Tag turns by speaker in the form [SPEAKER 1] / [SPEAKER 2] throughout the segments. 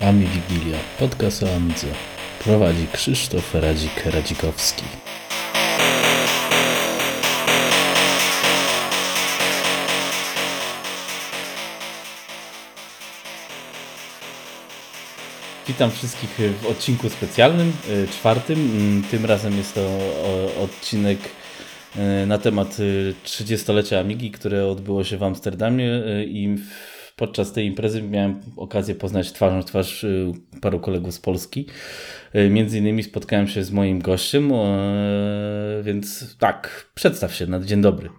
[SPEAKER 1] Ami Wigilia, podcast o Amidze. Prowadzi Krzysztof Radzik-Radzikowski. Witam wszystkich w odcinku specjalnym, y, czwartym. Mm, tym razem jest to odcinek na temat 30-lecia y, Amigi, które odbyło się w Amsterdamie i podczas tej imprezy miałem okazję poznać twarzą w twarz paru kolegów z Polski. Między innymi spotkałem się z moim gościem, więc tak, przedstaw się na dzień dobry.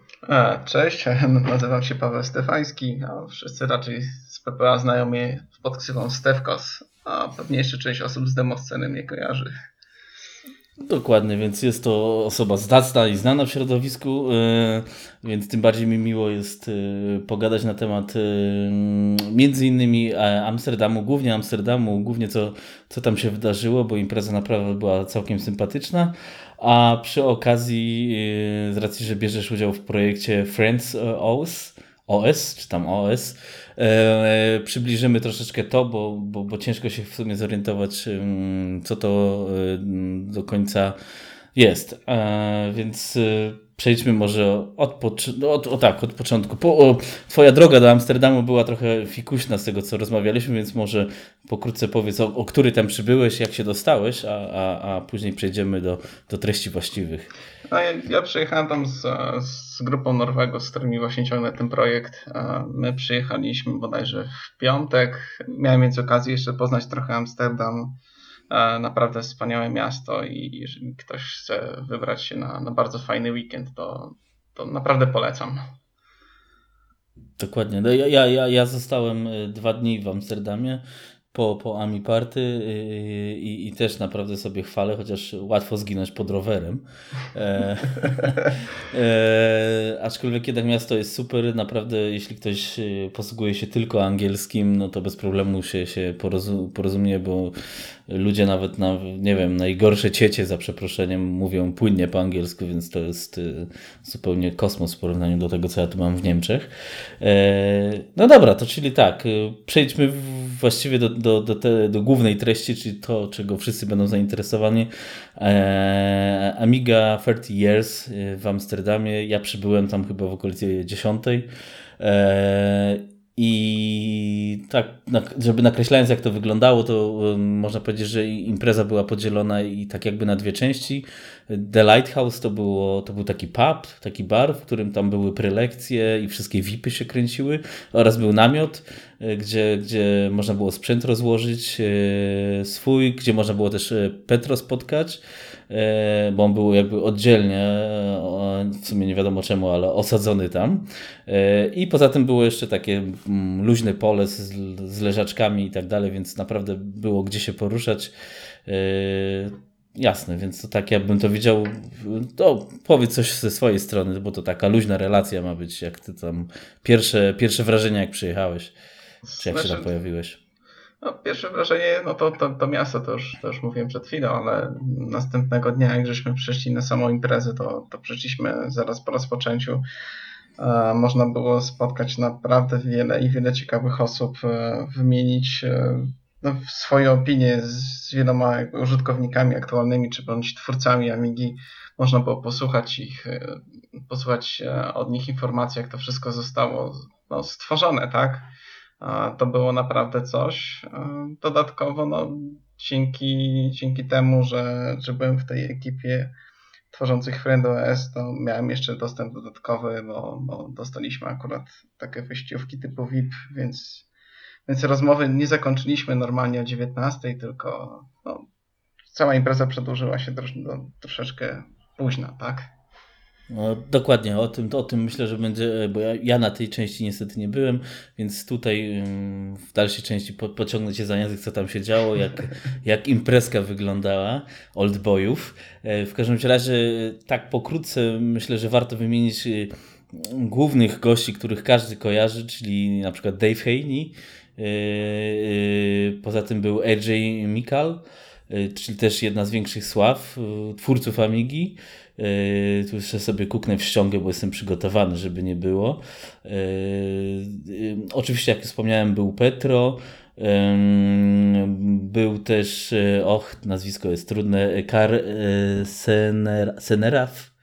[SPEAKER 2] Cześć, nazywam się Paweł Stefański, a wszyscy raczej z PPA znają mnie pod ksywą Stefkos a pewnie jeszcze część osób z demosceny mnie kojarzy.
[SPEAKER 1] Dokładnie, więc jest to osoba zdacna i znana w środowisku, e, więc tym bardziej mi miło jest e, pogadać na temat e, między innymi Amsterdamu, głównie Amsterdamu, głównie co, co tam się wydarzyło, bo impreza naprawdę była całkiem sympatyczna, a przy okazji z racji, że bierzesz udział w projekcie Friends OS, OS czy tam OS, E, przybliżymy troszeczkę to, bo, bo, bo ciężko się w sumie zorientować, co to e, do końca jest. E, więc przejdźmy może od, od, o tak, od początku. Po, o, twoja droga do Amsterdamu była trochę fikuśna z tego, co rozmawialiśmy, więc może pokrótce powiedz, o, o który tam przybyłeś, jak się dostałeś, a, a, a później przejdziemy do, do treści właściwych.
[SPEAKER 2] No, ja, ja przyjechałem tam z, z grupą Norwego, z którymi właśnie ciągnę ten projekt. My przyjechaliśmy bodajże w piątek. Miałem więc okazję jeszcze poznać trochę Amsterdam. Naprawdę wspaniałe miasto i jeżeli ktoś chce wybrać się na, na bardzo fajny weekend, to, to naprawdę polecam.
[SPEAKER 1] Dokładnie. No ja, ja, ja zostałem y, dwa dni w Amsterdamie po, po Ami Party y, i, i, też naprawdę sobie chwalę, chociaż łatwo zginąć pod rowerem. E, e, aczkolwiek jednak miasto jest super, naprawdę jeśli ktoś y, posługuje się tylko angielskim, no to bez problemu się, się porozumie, bo ludzie nawet na, nie wiem, najgorsze ciecie za przeproszeniem mówią płynnie po angielsku, więc to jest y, zupełnie kosmos w porównaniu do tego, co ja tu mam w Niemczech. E, no dobra, to czyli tak, y, przejdźmy właściwie do, do, do, te, do głównej treści, czyli to, czego wszyscy będą zainteresowani. E, Amiga 30 Years y, w Amsterdamie, ja przybyłem tam chyba w okolicy 10. I tak, żeby nakreślając jak to wyglądało, to można powiedzieć, że impreza była podzielona i tak jakby na dwie części. The Lighthouse to, było, to był taki pub, taki bar, w którym tam były prelekcje i wszystkie VIPy się kręciły oraz był namiot, e, gdzie, gdzie można było sprzęt rozłożyć e, swój, gdzie można było też e, Petro spotkać. E, bo on był jakby oddzielnie, e, w sumie nie wiadomo czemu, ale osadzony tam. E, I poza tym było jeszcze takie mm, luźne pole z, z leżaczkami i tak dalej, więc naprawdę było gdzie się poruszać. Jasne, więc to tak jakbym to widział, to powiedz coś ze swojej strony, bo to taka luźna relacja ma być, jak ty tam pierwsze, pierwsze wrażenia jak przyjechałeś, czy jak się tam znaczy, pojawiłeś.
[SPEAKER 2] No, pierwsze wrażenie, no to, to, to miasto, to już, to już mówiłem przed chwilą, ale następnego dnia, jak żeśmy przyszli na samą imprezę, to, to przyszliśmy zaraz po rozpoczęciu. E, można było spotkać naprawdę wiele i wiele ciekawych osób, e, wymienić e, no, swoje opinie z wieloma użytkownikami aktualnymi, czy bądź twórcami Amigi. Można było posłuchać ich, e, posłuchać e, od nich informacji, jak to wszystko zostało no, stworzone, tak? To było naprawdę coś. Dodatkowo, no, dzięki, dzięki temu, że, że byłem w tej ekipie tworzących FriendOS, to miałem jeszcze dostęp dodatkowy, bo, bo dostaliśmy akurat takie wyjściówki typu VIP, więc, więc rozmowy nie zakończyliśmy normalnie o 19, tylko no, cała impreza przedłużyła się trosz, do, troszeczkę późno, tak?
[SPEAKER 1] No, dokładnie, o tym, o tym myślę, że będzie, bo ja, ja, na tej części niestety nie byłem, więc tutaj w dalszej części po, pociągnę cię za język, co tam się działo, jak, jak imprezka wyglądała Oldboyów. E, w każdym razie tak pokrótce myślę, że warto wymienić y, głównych gości, których każdy kojarzy, czyli na przykład Dave Haney, e, e, poza tym był AJ Mikal, czyli też jedna z większych sław twórców Amigi. Tu jeszcze sobie kuknę w ściągę, bo jestem przygotowany, żeby nie było. Oczywiście, jak wspomniałem, był Petro. Był też, och, nazwisko jest trudne, Kar Seneraf.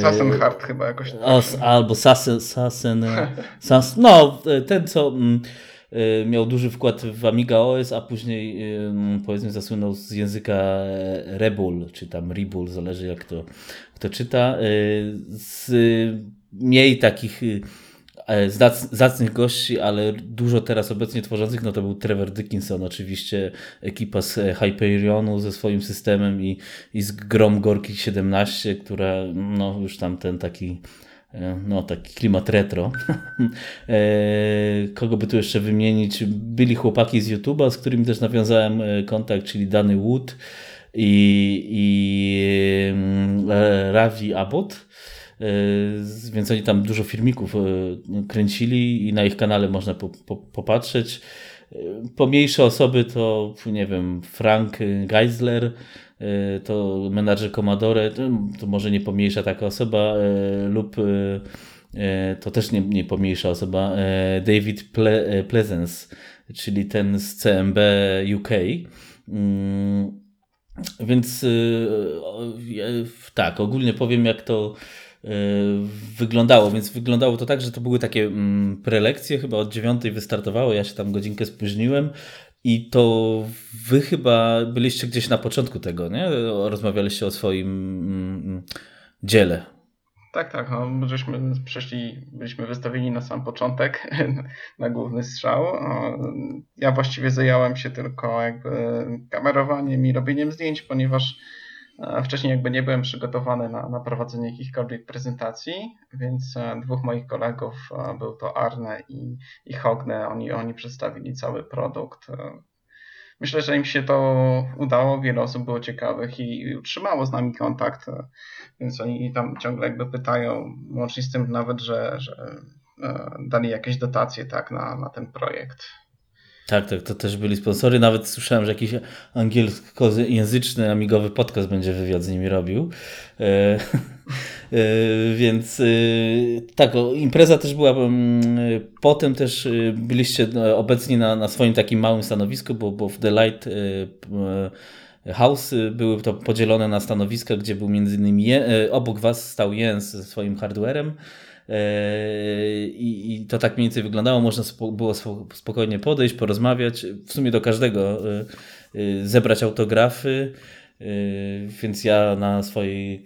[SPEAKER 2] Sassenhardt chyba jakoś. Tak.
[SPEAKER 1] O, albo Sassen, Sassen, Sass, no ten co mm, y, miał duży wkład w Amiga OS, a później y, powiedzmy zasłynął z języka Rebul, czy tam Ribul, zależy jak to kto czyta. Y, z mniej takich E, zacnych gości, ale dużo teraz obecnie tworzących, no to był Trevor Dickinson, oczywiście ekipa z Hyperionu ze swoim systemem i, i z Grom Gorki 17, która no już tam ten taki e, no taki klimat retro. E, kogo by tu jeszcze wymienić? Byli chłopaki z YouTube'a, z którymi też nawiązałem kontakt, czyli Dany Wood i, i Ravi Abbott więc oni tam dużo filmików kręcili i na ich kanale można po, po, popatrzeć. Pomniejsze osoby to, nie wiem, Frank Geisler, to menadżer Commodore, to może nie pomniejsza taka osoba, lub to też nie, nie pomniejsza osoba, David Ple Pleasance, czyli ten z CMB UK. Więc tak, ogólnie powiem, jak to Y, wyglądało, więc wyglądało to tak, że to były takie mm, prelekcje, chyba od dziewiątej wystartowało, ja się tam godzinkę spóźniłem i to wy chyba byliście gdzieś na początku tego, nie? Rozmawialiście o swoim mm, dziele.
[SPEAKER 2] Tak, tak, no, żeśmy przeszli, byliśmy wystawieni na sam początek, na główny strzał. Ja właściwie zająłem się tylko jakby kamerowaniem i robieniem zdjęć, ponieważ Wcześniej jakby nie byłem przygotowany na, na prowadzenie jakichkolwiek prezentacji, więc e, dwóch moich kolegów, e, był to Arne i, i Hogne, oni, oni przedstawili cały produkt. E, myślę, że im się to udało, wiele osób było ciekawych i, i utrzymało z nami kontakt, więc oni tam ciągle jakby pytają, łącznie z tym nawet, że, że dali jakieś dotacje tak, na, na ten projekt.
[SPEAKER 1] Tak, tak, to też byli sponsory. Nawet słyszałem, że jakiś angielskojęzyczny, amigowy podcast będzie wywiad z nimi robił. E, e, więc e, tak, o, impreza też była. Potem też byliście no, obecni na, na swoim takim małym stanowisku, bo, bo w The Light House były to podzielone na stanowiska, gdzie był między innymi je, obok was stał Jens ze swoim hardwarem. I, I, to tak mniej więcej wyglądało. Można było spokojnie podejść, porozmawiać, w sumie do każdego e, e, zebrać autografy. Więc ja na swojej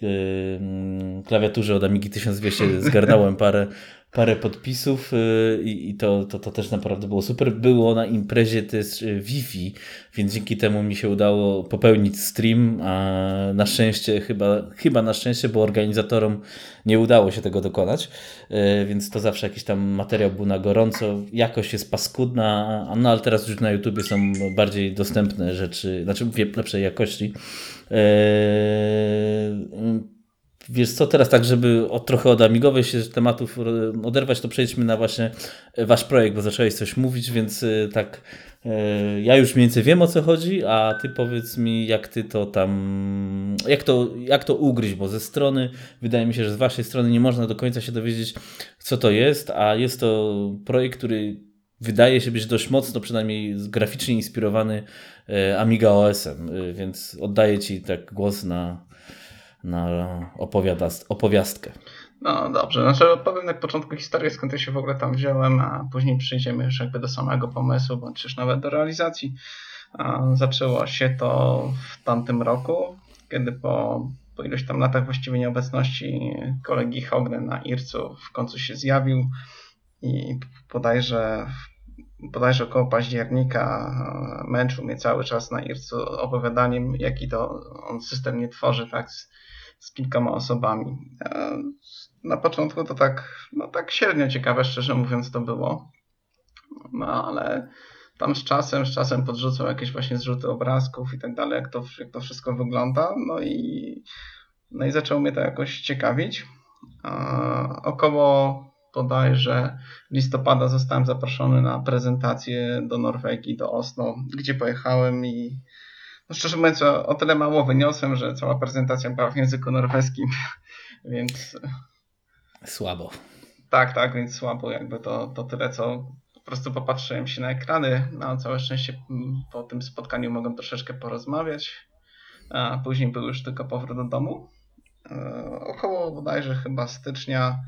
[SPEAKER 1] klawiaturze od Amigi 1200 zgarnąłem parę parę podpisów y, i, to, to, to też naprawdę było super. Było na imprezie też y, Wi-Fi, więc dzięki temu mi się udało popełnić stream, a na szczęście, chyba, chyba na szczęście, bo organizatorom nie udało się tego dokonać, y, więc to zawsze jakiś tam materiał był na gorąco. Jakość jest paskudna, no ale teraz już na YouTubie są bardziej dostępne rzeczy, znaczy lepszej jakości. Wiesz co, teraz tak, żeby od, trochę od amigowej się tematów oderwać, to przejdźmy na właśnie e, wasz projekt, bo zacząłeś coś mówić, więc e, tak e, ja już mniej więcej wiem o co chodzi, a ty powiedz mi jak ty to tam, jak to, jak to ugryźć, bo ze strony, wydaje mi się, że z waszej strony nie można do końca się dowiedzieć co to jest, a jest to projekt, który wydaje się być dość mocno, przynajmniej graficznie inspirowany Amiga OS-em, więc oddaję ci tak głos na na opowiastkę.
[SPEAKER 2] No dobrze, znaczy opowiem na początku historię, skąd ja się w ogóle tam wziąłem, a później przyjdziemy już jakby do samego pomysłu, bądź też nawet do realizacji. Zaczęło się to w tamtym roku, kiedy po, po iluś tam latach właściwie nieobecności kolegi Hogne na Ircu w końcu się zjawił i bodajże bodajże około października męczył mnie cały czas na Ircu opowiadaniem, jaki to on system nie tworzy, tak, z kilkoma osobami. Na początku to tak, no tak średnio ciekawe, szczerze mówiąc, to było. No ale tam z czasem, z czasem podrzucał jakieś właśnie zrzuty obrazków i tak dalej, jak to, jak to wszystko wygląda. No i, no i zaczął mnie to jakoś ciekawić. Około bodajże listopada zostałem zaproszony na prezentację do Norwegii, do Oslo, gdzie pojechałem i no szczerze mówiąc, o, o tyle mało wyniosłem, że cała prezentacja była w języku norweskim, więc
[SPEAKER 1] Słabo.
[SPEAKER 2] tak, tak, więc słabo jakby to, to tyle, co po prostu popatrzyłem się na ekrany. Na całe szczęście mm, po tym spotkaniu mogłem troszeczkę porozmawiać, a później był już tylko powrót do domu. E, Około bodajże chyba stycznia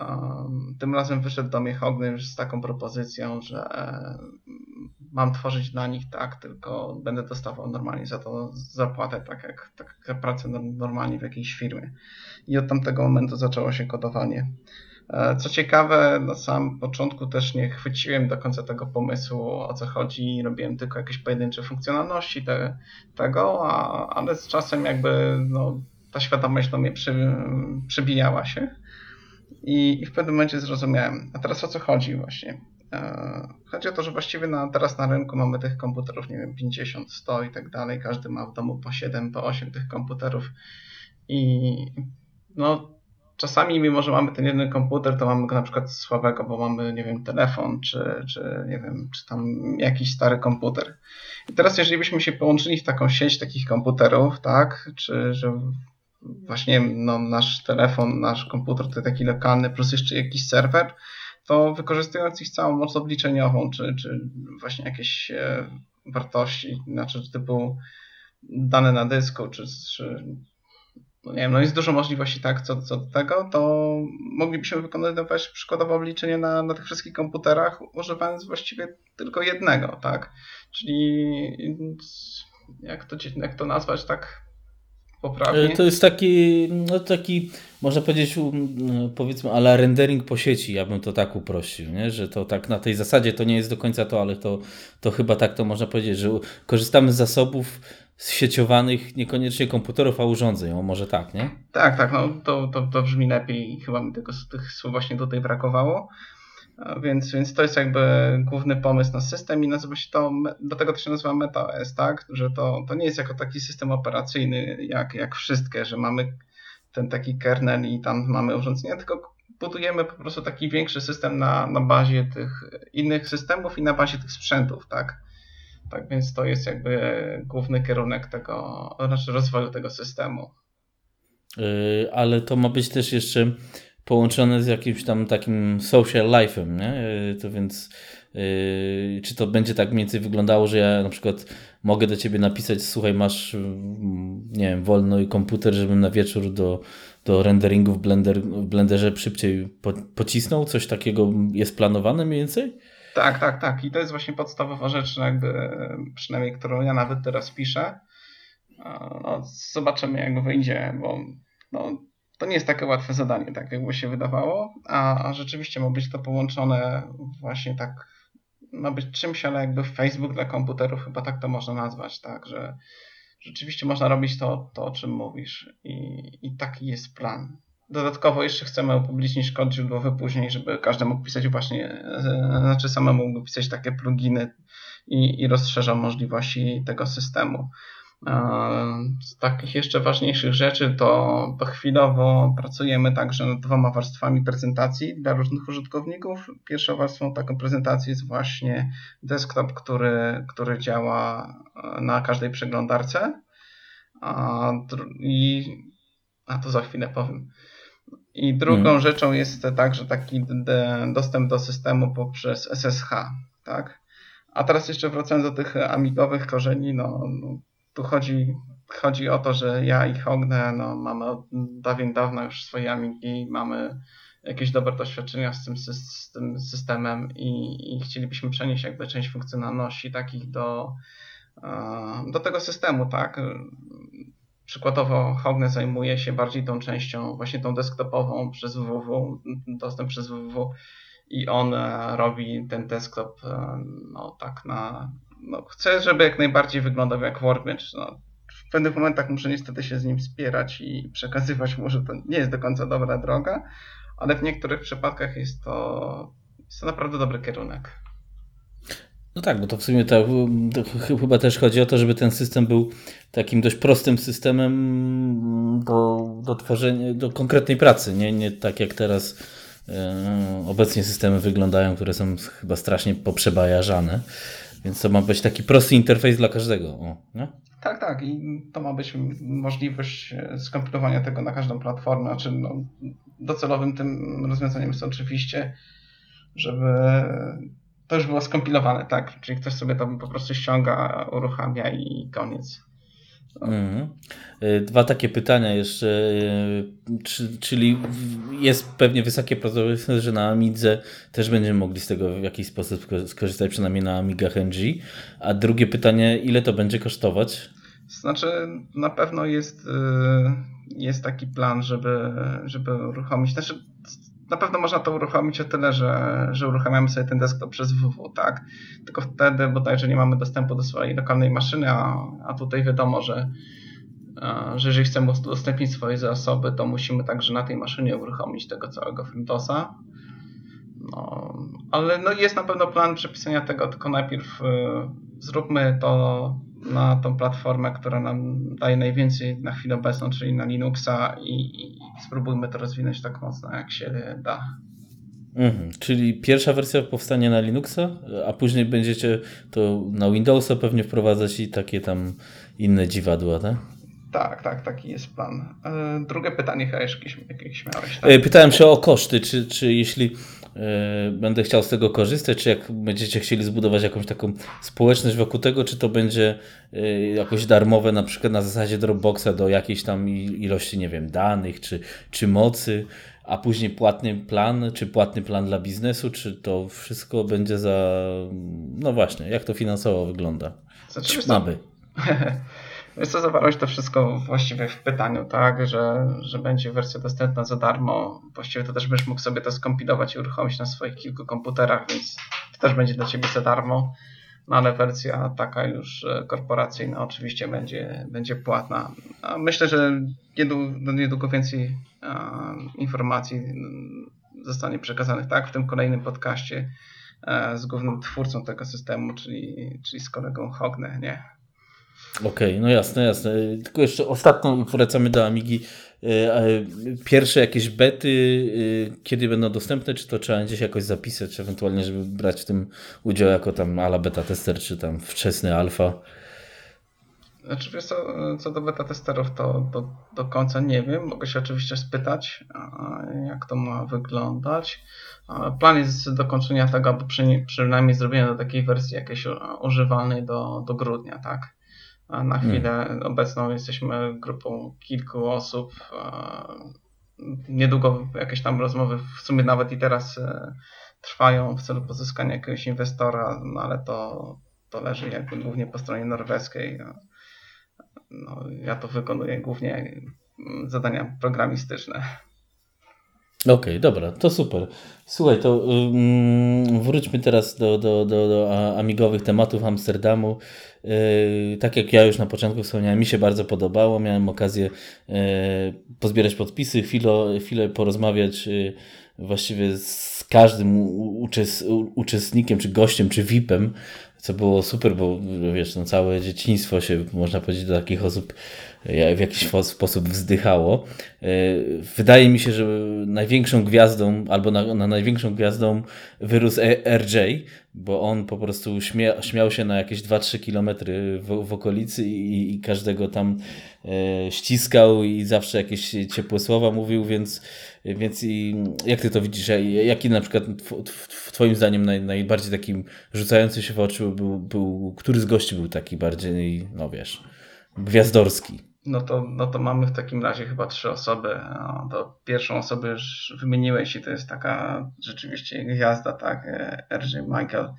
[SPEAKER 2] um, tym razem wyszedł do mnie Hogny już z taką propozycją, że e, mam tworzyć dla nich tak, tylko będę dostawał normalnie za to zapłatę, tak jak, tak jak pracę no- normalnie w jakiejś firmie. I od tamtego momentu zaczęło się kodowanie. E, Co ciekawe, na samym początku też nie chwyciłem do końca tego pomysłu, o co chodzi, robiłem tylko jakieś pojedyncze funkcjonalności te, tego, a, ale z czasem jakby no, ta świadomość do mnie przy, przybijała się i, i w pewnym momencie zrozumiałem. A teraz o co chodzi właśnie? E, Chodzi o to, że właściwie na, teraz na rynku mamy tych komputerów, nie wiem, 50, 100 i tak dalej. Każdy ma w domu po 7, po 8 tych komputerów. I no, czasami, mimo że mamy ten jeden komputer, to mamy go na przykład słabego, bo mamy, nie wiem, telefon, czy, czy nie wiem, czy tam jakiś stary komputer. I teraz, jeżeli byśmy się połączyli w taką sieć takich komputerów, tak, czy że właśnie no, nasz telefon, nasz komputer to taki lokalny, plus jeszcze jakiś serwer, to wykorzystując ich całą moc obliczeniową, czy, czy właśnie jakieś e, wartości, znaczy typu dane na dysku, czy, czy no nie wiem, no jest dużo możliwości tak co, co do tego, to moglibyśmy wykonywać przykładowo obliczenie na, na tych wszystkich komputerach, używając właściwie tylko jednego, tak? Czyli jak to, jak to nazwać tak poprawnie?
[SPEAKER 1] E, To jest taki, no taki, można powiedzieć, um, powiedzmy, ale rendering po sieci, ja bym to tak uprościł, nie? że to tak na tej zasadzie to nie jest do końca to, ale to, to chyba tak to można powiedzieć, że korzystamy z zasobów sieciowanych, niekoniecznie komputerów, a urządzeń, o może tak, nie?
[SPEAKER 2] Tak, tak, no to, to, to brzmi lepiej. Chyba mi tego, tych słów właśnie tutaj brakowało. Więc, więc to jest jakby główny pomysł na system i nazywa się to, dlatego to się nazywa MetaOS, tak? Że to, to nie jest jako taki system operacyjny jak, jak wszystkie, że mamy ten taki kernel i tam mamy urządzenia, tylko budujemy po prostu taki większy system na, na bazie tych innych systemów i na bazie tych sprzętów, tak? Tak więc to jest jakby główny kierunek tego, znaczy rozwoju tego systemu.
[SPEAKER 1] Yy, ale to ma być też jeszcze połączone z jakimś tam takim social life'em, nie? Yy, To więc yy, czy to będzie tak mniej więcej wyglądało, że ja na przykład mogę do ciebie napisać, słuchaj, masz mm, nie wiem, wolny komputer, żebym na wieczór do, do renderingu w, Blender, w Blenderze szybciej po, pocisnął? Coś takiego jest planowane mniej więcej?
[SPEAKER 2] Tak, tak, tak. I to jest właśnie podstawowa rzecz, no jakby przynajmniej którą ja nawet teraz piszę. A, No, zobaczymy jak wyjdzie, bo no, to nie jest takie łatwe zadanie, tak jakby się wydawało, a, a rzeczywiście ma być to połączone właśnie tak, ma być czymś, ale jakby Facebook dla komputerów, chyba tak to można nazwać, tak, że rzeczywiście można robić to, to o czym mówisz i, i taki jest plan. Dodatkowo jeszcze chcemy upublicznić kod źródłowy później, żeby każdy mógł pisać właśnie, e, znaczy samemu mógł pisać takie pluginy i, i rozszerza możliwości tego systemu. Z takich jeszcze ważniejszych rzeczy to, chwilowo pracujemy także nad dwoma warstwami prezentacji dla różnych użytkowników. Pierwszą warstwą taką prezentacji jest właśnie desktop, który, który działa e, na każdej przeglądarce. A, i, a to za chwilę powiem. I drugą
[SPEAKER 1] Mhm.
[SPEAKER 2] rzeczą jest także taki dostęp do systemu poprzez SSH, tak? A teraz jeszcze wracając do tych amigowych korzeni, no, no tu chodzi, chodzi o to, że ja i Hogne no, mamy od dawien dawna już swoje amigi, mamy jakieś dobre doświadczenia z tym, z tym systemem i, i chcielibyśmy przenieść jakby część funkcjonalności takich do, e, do tego systemu, tak? Przykładowo Hogne zajmuje się bardziej tą częścią właśnie tą desktopową przez www, dostęp przez www i on e, robi ten desktop e, no tak na no, chcę, żeby jak najbardziej wyglądał jak Workbench. No, w pewnych momentach muszę niestety się z nim spierać i przekazywać mu, że to nie jest do końca dobra droga, ale w niektórych przypadkach jest to, jest to naprawdę dobry kierunek.
[SPEAKER 1] No tak, bo to w sumie to ch- chyba też chodzi o to, żeby ten system był takim dość prostym systemem do, do tworzenia, do konkretnej pracy, nie, nie tak jak teraz e, obecnie systemy wyglądają, które są chyba strasznie poprzebajażane. Więc to ma być taki prosty interfejs dla każdego. O, nie?
[SPEAKER 2] Tak, tak. I to ma być możliwość e, skompilowania tego na każdą platformę. Znaczy, no, docelowym tym rozwiązaniem jest oczywiście, żeby to już było skompilowane, tak? Czyli ktoś sobie to po prostu ściąga, uruchamia i koniec.
[SPEAKER 1] Mhm. Y, dwa takie pytania jeszcze, y, czy, czyli jest pewnie wysokie prawdopodobieństwo, że na Amidze też będziemy mogli z tego w jakiś sposób skorzystać, przynajmniej na Amigach NG. A drugie pytanie, ile to będzie kosztować?
[SPEAKER 2] Znaczy, na pewno jest, y, jest taki plan, żeby, żeby uruchomić. Znaczy, na pewno można to uruchomić o tyle, że, że uruchamiamy sobie ten desktop przez www, tak? Tylko wtedy bodajże nie mamy dostępu do swojej lokalnej maszyny, a, a tutaj wiadomo, że, że jeżeli chcemy udostępnić swoje zasoby, to musimy także na tej maszynie uruchomić tego całego FreeDOSa. No, ale no jest na pewno plan przepisania tego, tylko najpierw y, zróbmy to na tą platformę, która nam daje najwięcej na chwilę obecną, czyli na Linuxa i, i spróbujmy to rozwinąć tak mocno, jak się da.
[SPEAKER 1] Mhm, czyli pierwsza wersja powstanie na Linuxa, a później będziecie to na Windowsa pewnie wprowadzać i takie tam inne dziwadła, tak?
[SPEAKER 2] Tak, tak, taki jest plan. E, drugie pytanie chyba jakieś, jakieś miałeś. Tak?
[SPEAKER 1] E, pytałem się o koszty, czy, czy jeśli będę chciał z tego korzystać, czy jak będziecie chcieli zbudować jakąś taką społeczność wokół tego, czy to będzie e, jakoś darmowe, na przykład na zasadzie Dropboxa do jakiejś tam ilości, nie wiem, danych, czy, czy mocy, a później płatny plan, czy płatny plan dla biznesu, czy to wszystko będzie za, no właśnie, jak to finansowo wygląda?
[SPEAKER 2] Znaczy, Mamy. Jest to zawarłeś to wszystko właściwie w pytaniu, tak, że, że będzie wersja dostępna za darmo. Właściwie to też będziesz mógł sobie to skompilować i uruchomić na swoich kilku komputerach, więc to też będzie dla Ciebie za darmo. No ale wersja taka już e, korporacyjna oczywiście będzie, będzie płatna. A myślę, że niedługo, niedługo więcej a, informacji zostanie przekazanych tak w tym kolejnym podcaście e, z głównym twórcą tego systemu, czyli, czyli z kolegą Hogne, nie?
[SPEAKER 1] Okej, okay, no jasne, jasne. Tylko jeszcze ostatnio wracamy do Amigi. E, pierwsze jakieś bety, e, kiedy będą dostępne, czy to trzeba gdzieś jakoś zapisać, ewentualnie, żeby brać w tym udział jako tam ala beta tester, czy tam wczesny alfa?
[SPEAKER 2] Znaczy, wiesz co, co do beta testerów, to do, do końca nie wiem. Mogę się oczywiście spytać, jak to ma wyglądać. Plan jest do dokończenia tego, aby przy, przynajmniej zrobienia do takiej wersji jakiejś używalnej do, do grudnia, tak? A na hmm. chwilę hmm. obecną jesteśmy grupą kilku osób. Niedługo jakieś tam rozmowy, w sumie nawet i teraz e, trwają w celu pozyskania jakiegoś inwestora, no ale to, to leży jakby głównie po stronie norweskiej. No, ja to wykonuję głównie zadania programistyczne.
[SPEAKER 1] Okej, okay, dobra, to super. Słuchaj, to um, wróćmy teraz do, do, do, do amigowych tematów Amsterdamu. Yy, tak jak ja już na początku wspomniałem, mi się bardzo podobało. Miałem okazję yy, pozbierać podpisy, chwilę, chwilę porozmawiać yy, właściwie z każdym uczes, uczestnikiem, czy gościem, czy VIP-em, co było super, bo wiesz, no, całe dzieciństwo się, można powiedzieć, do takich osób w jakiś sposób wzdychało. E, wydaje mi się, że największą gwiazdą, albo na, na największą gwiazdą wyrósł e, RJ, bo on po prostu śmia, śmiał się na jakieś 2-3 kilometry w, w okolicy i, i, każdego tam e, ściskał i zawsze jakieś ciepłe słowa mówił, więc, więc i jak ty to widzisz? Jaki na przykład twoim zdaniem naj, najbardziej takim rzucający się w oczy był, był, który z gości był taki bardziej, no wiesz, gwiazdorski?
[SPEAKER 2] No to, no to mamy w takim razie chyba trzy osoby. No, to pierwszą osobę już wymieniłeś i to jest taka rzeczywiście gwiazda, tak? RJ Michael.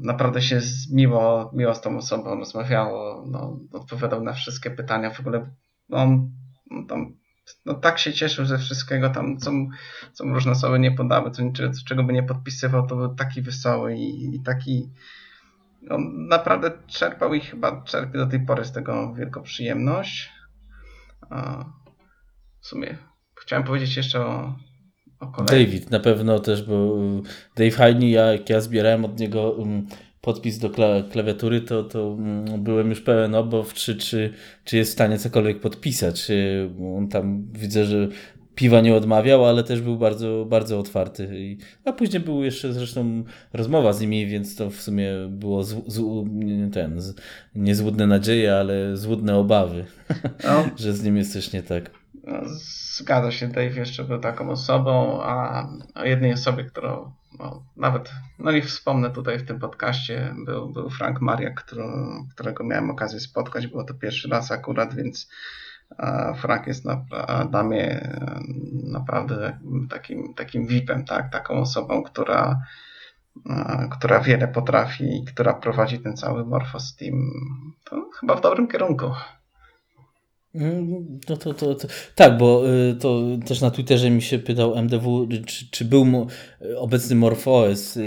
[SPEAKER 2] Naprawdę się miło, miło z tą osobą rozmawiało, no, odpowiadał na wszystkie pytania. W ogóle on no, tam, no, tak się cieszył ze wszystkiego tam, co, co różne osoby nie podały, co, czego by nie podpisywał, to był taki wesoły i, i taki on naprawdę czerpał i chyba czerpie do tej pory z tego wielką przyjemność. W sumie chciałem powiedzieć jeszcze o, o
[SPEAKER 1] David na pewno też, bo Dave Heine, jak ja zbierałem od niego um, podpis do klawiatury, to, to um, byłem już pełen obaw, czy, czy, czy jest w stanie cokolwiek podpisać. On tam widzę, że piwa nie odmawiał, ale też był bardzo, bardzo otwarty. I, a później była jeszcze zresztą rozmowa z nimi, więc to w sumie było z, z, ten, z, nie złudne nadzieje, ale złudne obawy, no. że z nim jest coś nie tak.
[SPEAKER 2] No, zgadza się, Dave jeszcze był taką osobą, a o jednej osobie, którą no, nawet, no nie wspomnę tutaj w tym podcaście, był, był Frank Mariak, którego miałem okazję spotkać, było to pierwszy raz akurat, więc Frank jest na, dla mnie naprawdę takim, takim VIP-em, tak? taką osobą, która, która wiele potrafi, która prowadzi ten cały Morphos Team to chyba w dobrym kierunku.
[SPEAKER 1] Mm, to, to, to, to, tak, bo y, to też na Twitterze mi się pytał MDW, czy, czy był mu, obecny MorphOS.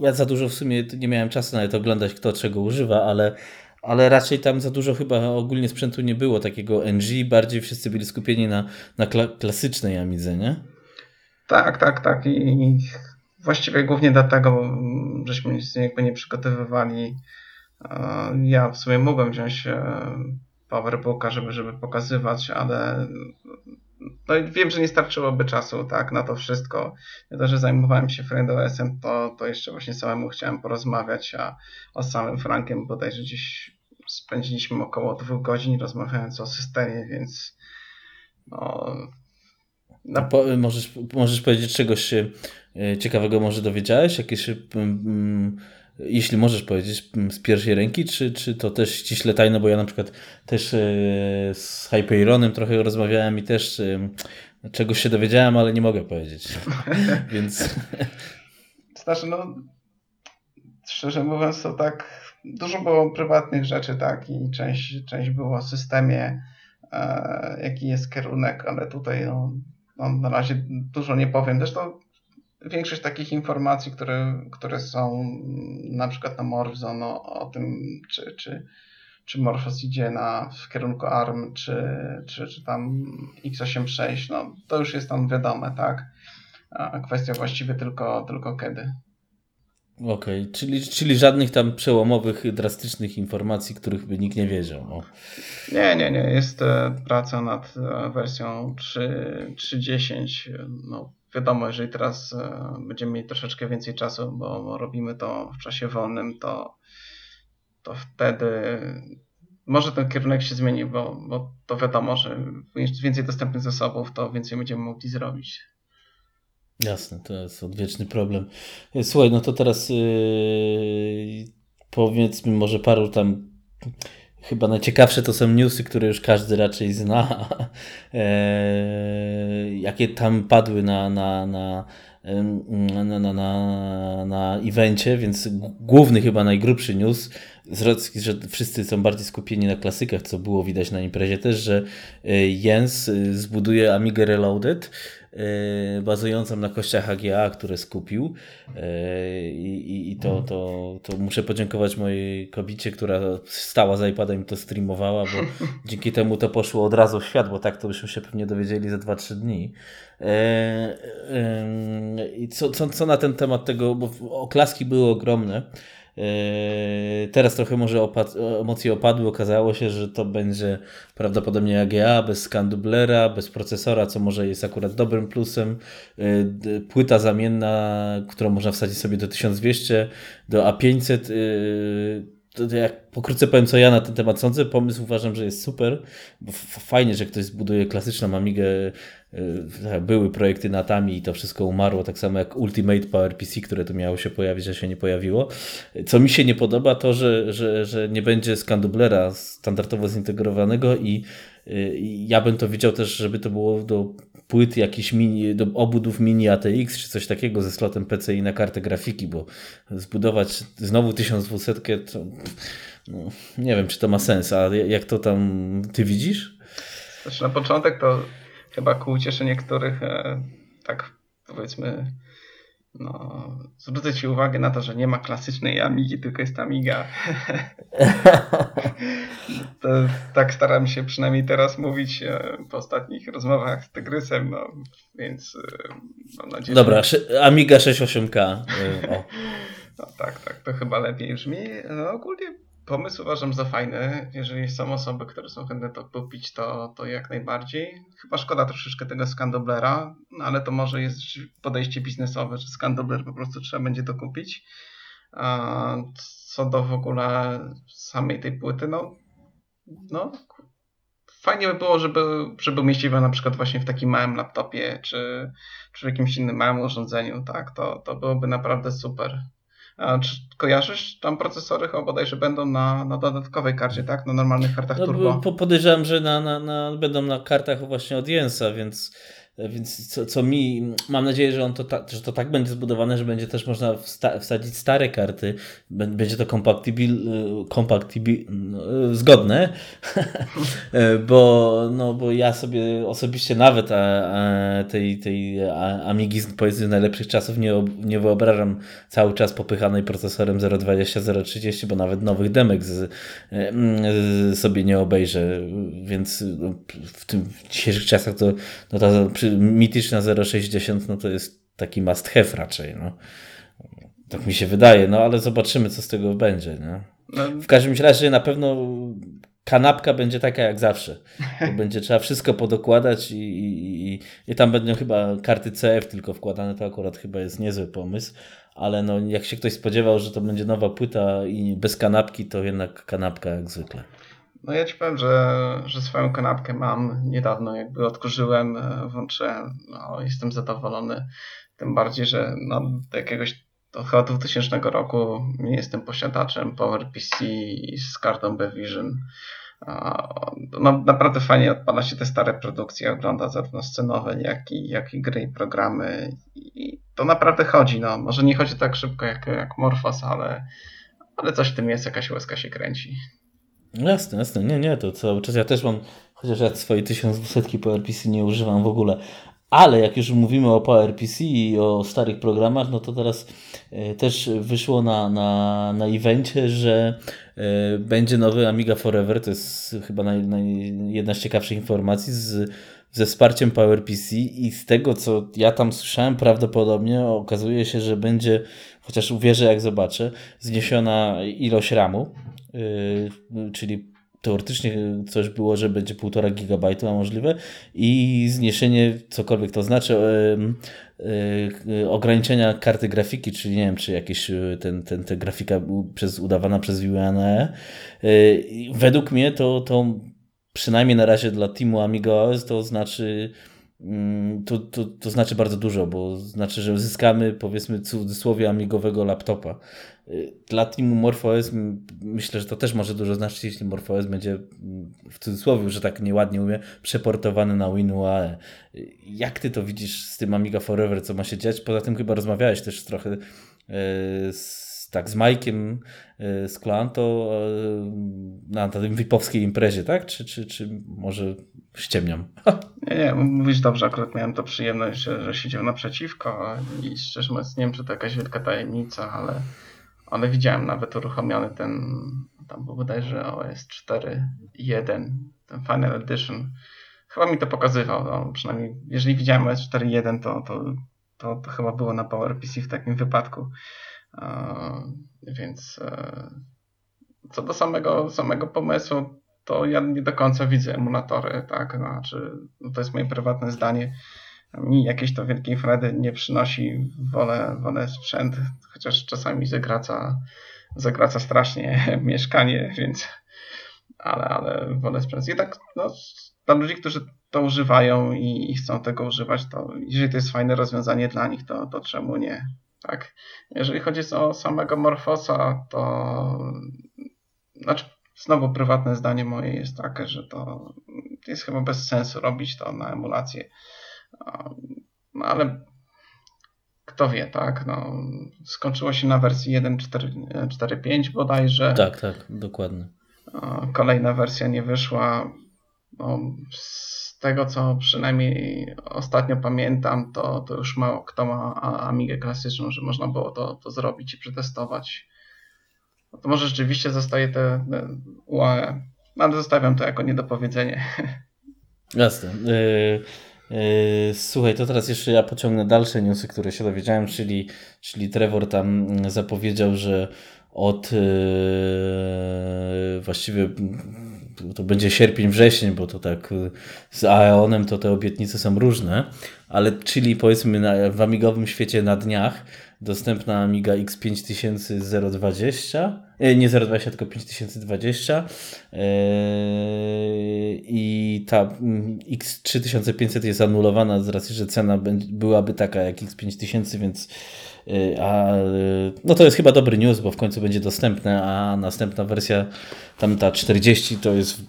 [SPEAKER 1] Ja za dużo w sumie nie miałem czasu nawet oglądać, kto czego używa, ale ale raczej tam za dużo chyba ogólnie sprzętu nie było takiego NG, bardziej wszyscy byli skupieni na, na kla klasycznej Amidze, nie?
[SPEAKER 2] Tak, tak, tak i właściwie głównie dlatego żeśmy się jakby nie przygotowywali. Ja w sumie mogłem wziąć e, PowerBooka, żeby, żeby pokazywać, ale no wiem, że nie starczyłoby czasu tak, na to wszystko. Ja to, że zajmowałem się FriendOS-em, to, to jeszcze właśnie samemu chciałem porozmawiać, a o samym Frankiem bodajże gdzieś spędziliśmy około dwóch godzin rozmawiając o systemie, więc no.
[SPEAKER 1] Po, możesz, możesz powiedzieć czegoś się e, ciekawego może dowiedziałeś? Jakieś mm, jeśli możesz powiedzieć z pierwszej ręki, czy, czy to też ściśle tajne, bo ja na przykład też e, z Hyperionem trochę rozmawiałem i też czegoś się dowiedziałem, ale nie mogę powiedzieć. Więc.
[SPEAKER 2] Znaczy, no, szczerze mówiąc, to tak dużo było prywatnych rzeczy, tak, i część, część było o systemie, e, jaki jest kierunek, ale tutaj no, no, na razie dużo nie powiem. Zresztą większość takich informacji, które, które są na przykład na Morphzone no, o tym, czy, czy, czy Morphos idzie na, w kierunku ARM, czy, czy, czy tam x86, no to już jest tam wiadome, tak? A kwestia właściwie tylko, tylko kiedy.
[SPEAKER 1] Okej, okay. czyli, czyli żadnych tam przełomowych, drastycznych informacji, których by nikt nie wiedział. No.
[SPEAKER 2] Nie, nie, nie. Jest e, praca nad e, wersją 3.10. No, wiadomo, jeżeli teraz e, będziemy mieli troszeczkę więcej czasu, bo robimy to w czasie wolnym, to, to wtedy może ten kierunek się zmieni, bo, bo to wiadomo, że więcej dostępnych zasobów, to więcej będziemy mogli zrobić.
[SPEAKER 1] Jasne, to jest odwieczny problem. Słuchaj, no to teraz yy, powiedzmy może paru tam chyba najciekawsze to są newsy, które już każdy raczej zna, e, jakie tam padły na, na, na, na, na, na, na evencie, więc główny chyba najgrubszy news, że wszyscy są bardziej skupieni na klasykach, co było widać na imprezie też, że e, Jens e, zbuduje Amiga Reloaded, E, bazującą na kościach AGA, które skupił i, i to, to, to muszę podziękować mojej kobicie, która stała za iPadem i to streamowała, bo dzięki temu to poszło od razu w świat, bo tak to byśmy się pewnie dowiedzieli za 2-3 dni. I co, co, co na ten temat tego, bo oklaski były ogromne, teraz trochę może opad emocje opadły. Okazało się, że to będzie prawdopodobnie AGA bez skandublera, bez procesora, co może jest akurat dobrym plusem. Yy, płyta zamienna, którą można wsadzić sobie do 1200, do A500 to jak pokrótce powiem, co ja na ten temat sądzę. Pomysł uważam, że jest super. Fajnie, że ktoś zbuduje klasyczną Amigę. Y, były projekty na Tami i to wszystko umarło, tak samo jak Ultimate PowerPC, które tu miało się pojawić, a się nie pojawiło. Co mi się nie podoba, to że, że, że nie będzie skandublera standardowo zintegrowanego i y, ja bym to widział też, żeby to było do płyt jakiś mini, do obudów mini ATX czy coś takiego ze slotem PCI na kartę grafiki, bo zbudować znowu 1200 to no, nie wiem, czy to ma sens, a jak to tam ty widzisz?
[SPEAKER 2] Znaczy na początek to chyba ku ucieszy niektórych e, tak powiedzmy no, zwrócę Ci uwagę na to, że nie ma klasycznej Amigi, tylko jest Amiga. to, tak staram się przynajmniej teraz mówić e, po ostatnich rozmowach z Tygrysem, no, więc e, mam nadzieję,
[SPEAKER 1] Dobra, że... Amiga 68K. E,
[SPEAKER 2] no tak, tak, to chyba lepiej brzmi. No, ogólnie pomysł uważam za fajny. Jeżeli są osoby, które są chętne to kupić, to, to jak najbardziej. Chyba szkoda troszeczkę tego Scandoblera, no ale to może jest podejście biznesowe, że Scandobler po prostu trzeba będzie to kupić. A co do w ogóle samej tej płyty, no, no fajnie by było, żeby, żeby umieściła na przykład właśnie w takim małym laptopie, czy, czy w jakimś innym małym urządzeniu, tak, to, to byłoby naprawdę super. A czy kojarzysz? Tam procesory chyba bodajże będą na, na dodatkowej karcie, tak? Na normalnych kartach
[SPEAKER 1] no,
[SPEAKER 2] turbo.
[SPEAKER 1] Podejrzewam, że na, na, na, będą na kartach właśnie od Jensa, więc więc co, co mi, mam nadzieję, że, on to, ta, że to tak będzie zbudowane, że będzie też można wsta wsadzić stare karty, będzie to compatibil, compatibil, no, zgodne, bo, no, bo ja sobie osobiście nawet a, a tej, tej Amigi powiedzmy najlepszych czasów nie, nie wyobrażam cały czas popychanej procesorem 020, 030, bo nawet nowych demek z, z sobie nie obejrzę, więc no, w tym w dzisiejszych czasach to no to mityczna 0,60 no to jest taki must have raczej. No. Tak mi się wydaje, no ale zobaczymy, co z tego będzie. Nie? No. W każdym razie na pewno kanapka będzie taka jak zawsze. będzie trzeba wszystko podokładać i, i, i, i tam będą chyba karty CF tylko wkładane, to akurat chyba jest niezły pomysł. Ale no, jak się ktoś spodziewał, że to będzie nowa płyta i bez kanapki, to jednak kanapka jak zwykle.
[SPEAKER 2] No ja ci powiem, że, że swoją kanapkę mam niedawno, jakby odkurzyłem, e, włączyłem, no jestem zadowolony. Tym bardziej, że no, do jakiegoś to chyba 2000 roku nie jestem posiadaczem PowerPC z kartą Bevision. No, naprawdę fajnie odpala się te stare produkcje, ogląda zarówno scenowe, jak i, jak i gry i programy. I to naprawdę chodzi. No. Może nie chodzi tak szybko jak, jak Morphos, ale, ale coś w tym jest, jakaś łezka się kręci.
[SPEAKER 1] Jasne, jasne. Nie, nie, to cały czas ja też mam, chociaż ja swojej 1200 PowerPC nie używam w ogóle, ale jak już mówimy o PowerPC i o starych programach, no to teraz e, też wyszło na, na, na evencie, że e, będzie nowy Amiga Forever. To jest chyba naj, naj, jedna z ciekawszych informacji z, ze wsparciem PowerPC i z tego, co ja tam słyszałem, prawdopodobnie okazuje się, że będzie, chociaż uwierzę jak zobaczę, zniesiona ilość RAMu czyli teoretycznie coś było, że będzie 1,5 gigabajtu, a możliwe i zniesienie, cokolwiek to znaczy, yy, yy, ograniczenia karty grafiki, czyli nie wiem, czy jakieś ten, ten, ten grafika przez, udawana przez UNE. Według mnie to, to przynajmniej na razie dla teamu Amiga OS to znaczy mm, to, to, to znaczy bardzo dużo, bo znaczy, że uzyskamy powiedzmy cudzysłowie amigowego laptopa. Dla teamu MorphOS myślę, że to też może dużo znaczyć, jeśli MorphOS będzie w cudzysłowie, że tak nieładnie umie, przeportowany na WinUAE. Jak ty to widzisz z tym Amiga Forever, co ma się dziać? Poza tym chyba rozmawiałeś też trochę e, z, tak, z Majkiem z Klanto na tym VIP-owskiej imprezie, tak? Czy, czy, czy może ściemniam?
[SPEAKER 2] Nie, nie, mówisz dobrze, akurat miałem to przyjemność, że, że siedział naprzeciwko i szczerze mówiąc nie wiem, czy to jakaś wielka tajemnica, ale ale widziałem nawet uruchomiony ten, tam był bodajże OS 4.1, ten Final Edition. Chyba mi to pokazywał, no, przynajmniej jeżeli widziałem OS 4.1, to, to, to, to, chyba było na PowerPC w takim wypadku. więc e, co do samego, samego pomysłu, to ja nie do końca widzę emulatory, tak, znaczy, to jest moje prywatne zdanie mi jakieś to wielkiej fredy nie przynosi, wolę, wolę sprzęt, chociaż czasami zagraca, zagraca strasznie mieszkanie, więc ale, ale wolę sprzęt. Jednak no, dla ludzi, którzy to używają i, i, chcą tego używać, to jeżeli to jest fajne rozwiązanie dla nich, to, to czemu nie? Tak. Jeżeli chodzi o samego Morfosa, to znaczy znowu prywatne zdanie moje jest takie, że to jest chyba bez sensu robić to na emulację no ale kto wie, tak? No, skończyło się na wersji 1.4.5 bodajże.
[SPEAKER 1] Tak, tak, dokładnie.
[SPEAKER 2] Kolejna wersja nie wyszła. No, z tego, co przynajmniej ostatnio pamiętam, to, to już mało kto ma Amigę klasyczną, że można było to, to zrobić i przetestować. No to może rzeczywiście zostaje te, te UAE, ale zostawiam to jako niedopowiedzenie.
[SPEAKER 1] Jasne. Yy... Yy, słuchaj, to teraz jeszcze ja pociągnę dalsze newsy, które się dowiedziałem, czyli, czyli Trevor tam zapowiedział, że od yy, właściwie to będzie sierpień, wrzesień, bo to tak y, z Aeonem to te obietnice są różne, ale czyli powiedzmy na, w amigowym świecie na dniach dostępna Amiga X5020, e, nie 020, tylko 5020 e, i ta mm, X3500 jest anulowana z racji, że cena byłaby taka jak X5000, więc e, a, no to jest chyba dobry news, bo w końcu będzie dostępne, a następna wersja, tam ta 40 to jest,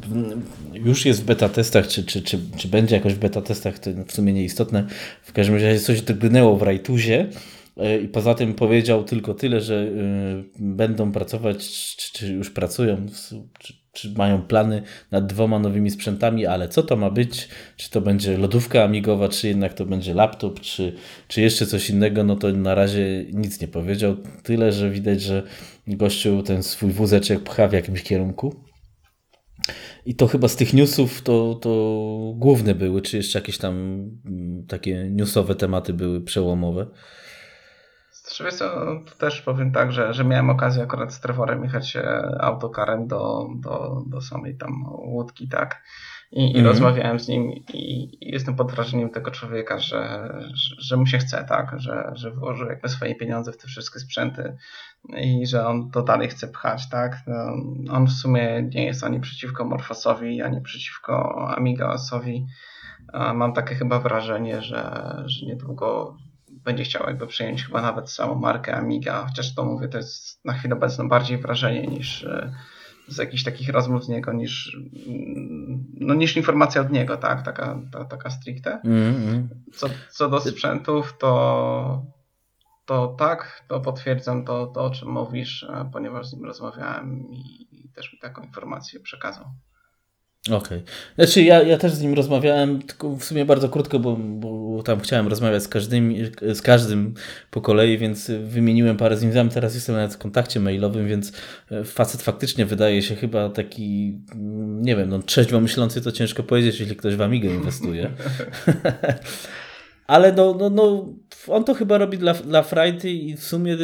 [SPEAKER 1] już jest w beta testach, czy, czy, czy, czy będzie jakoś w beta testach, to w sumie nieistotne. W każdym razie coś drgnęło w Rajtuzie. E, I poza tym powiedział tylko tyle, że e, będą pracować, czy, czy już pracują, czy, czy, mają plany nad dwoma nowymi sprzętami, ale co to ma być? Czy to będzie lodówka amigowa, czy jednak to będzie laptop, czy, czy jeszcze coś innego? No to na razie nic nie powiedział. Tyle, że widać, że gościu ten swój wózeczek pcha w jakimś kierunku. I to chyba z tych newsów to, to główne były, czy jeszcze jakieś tam mm, takie newsowe tematy były przełomowe.
[SPEAKER 2] Wiesz co, to też powiem tak, że, że miałem okazję akurat z Trevorem jechać e, autokarem do, do, do samej tam łódki, tak? I, mm -hmm. rozmawiałem z nim i, i, jestem pod wrażeniem tego człowieka, że, że, że mu się chce, tak? Że, że włożył jakby swoje pieniądze w te wszystkie sprzęty i że on to dalej chce pchać, tak? No, on w sumie nie jest ani przeciwko Morfosowi, ani przeciwko Amigaosowi. Mam takie chyba wrażenie, że, że niedługo będzie chciał jakby przejąć chyba nawet samą markę Amiga, chociaż to mówię, to jest na chwilę obecną bardziej wrażenie niż e, z jakichś takich rozmów z niego niż, mm, no, niż informacja od niego, tak? Taka, ta, taka stricte. Mm-hmm. Co, co do sprzętów, to, to tak, to potwierdzam to, to, o czym mówisz, e, ponieważ z nim rozmawiałem i, i też mi taką informację przekazał.
[SPEAKER 1] Okej. Okay. Znaczy ja, ja też z nim rozmawiałem, tylko w sumie bardzo krótko, bo, bo tam chciałem rozmawiać z każdym, z każdym po kolei, więc wymieniłem parę z nim. Teraz jestem nawet w kontakcie mailowym, więc e, facet faktycznie wydaje się chyba taki, nie wiem, no trzeźwo myślący to ciężko powiedzieć, jeśli ktoś w Amigę inwestuje. Ale no, no, no, on to chyba robi dla, dla Friday i w sumie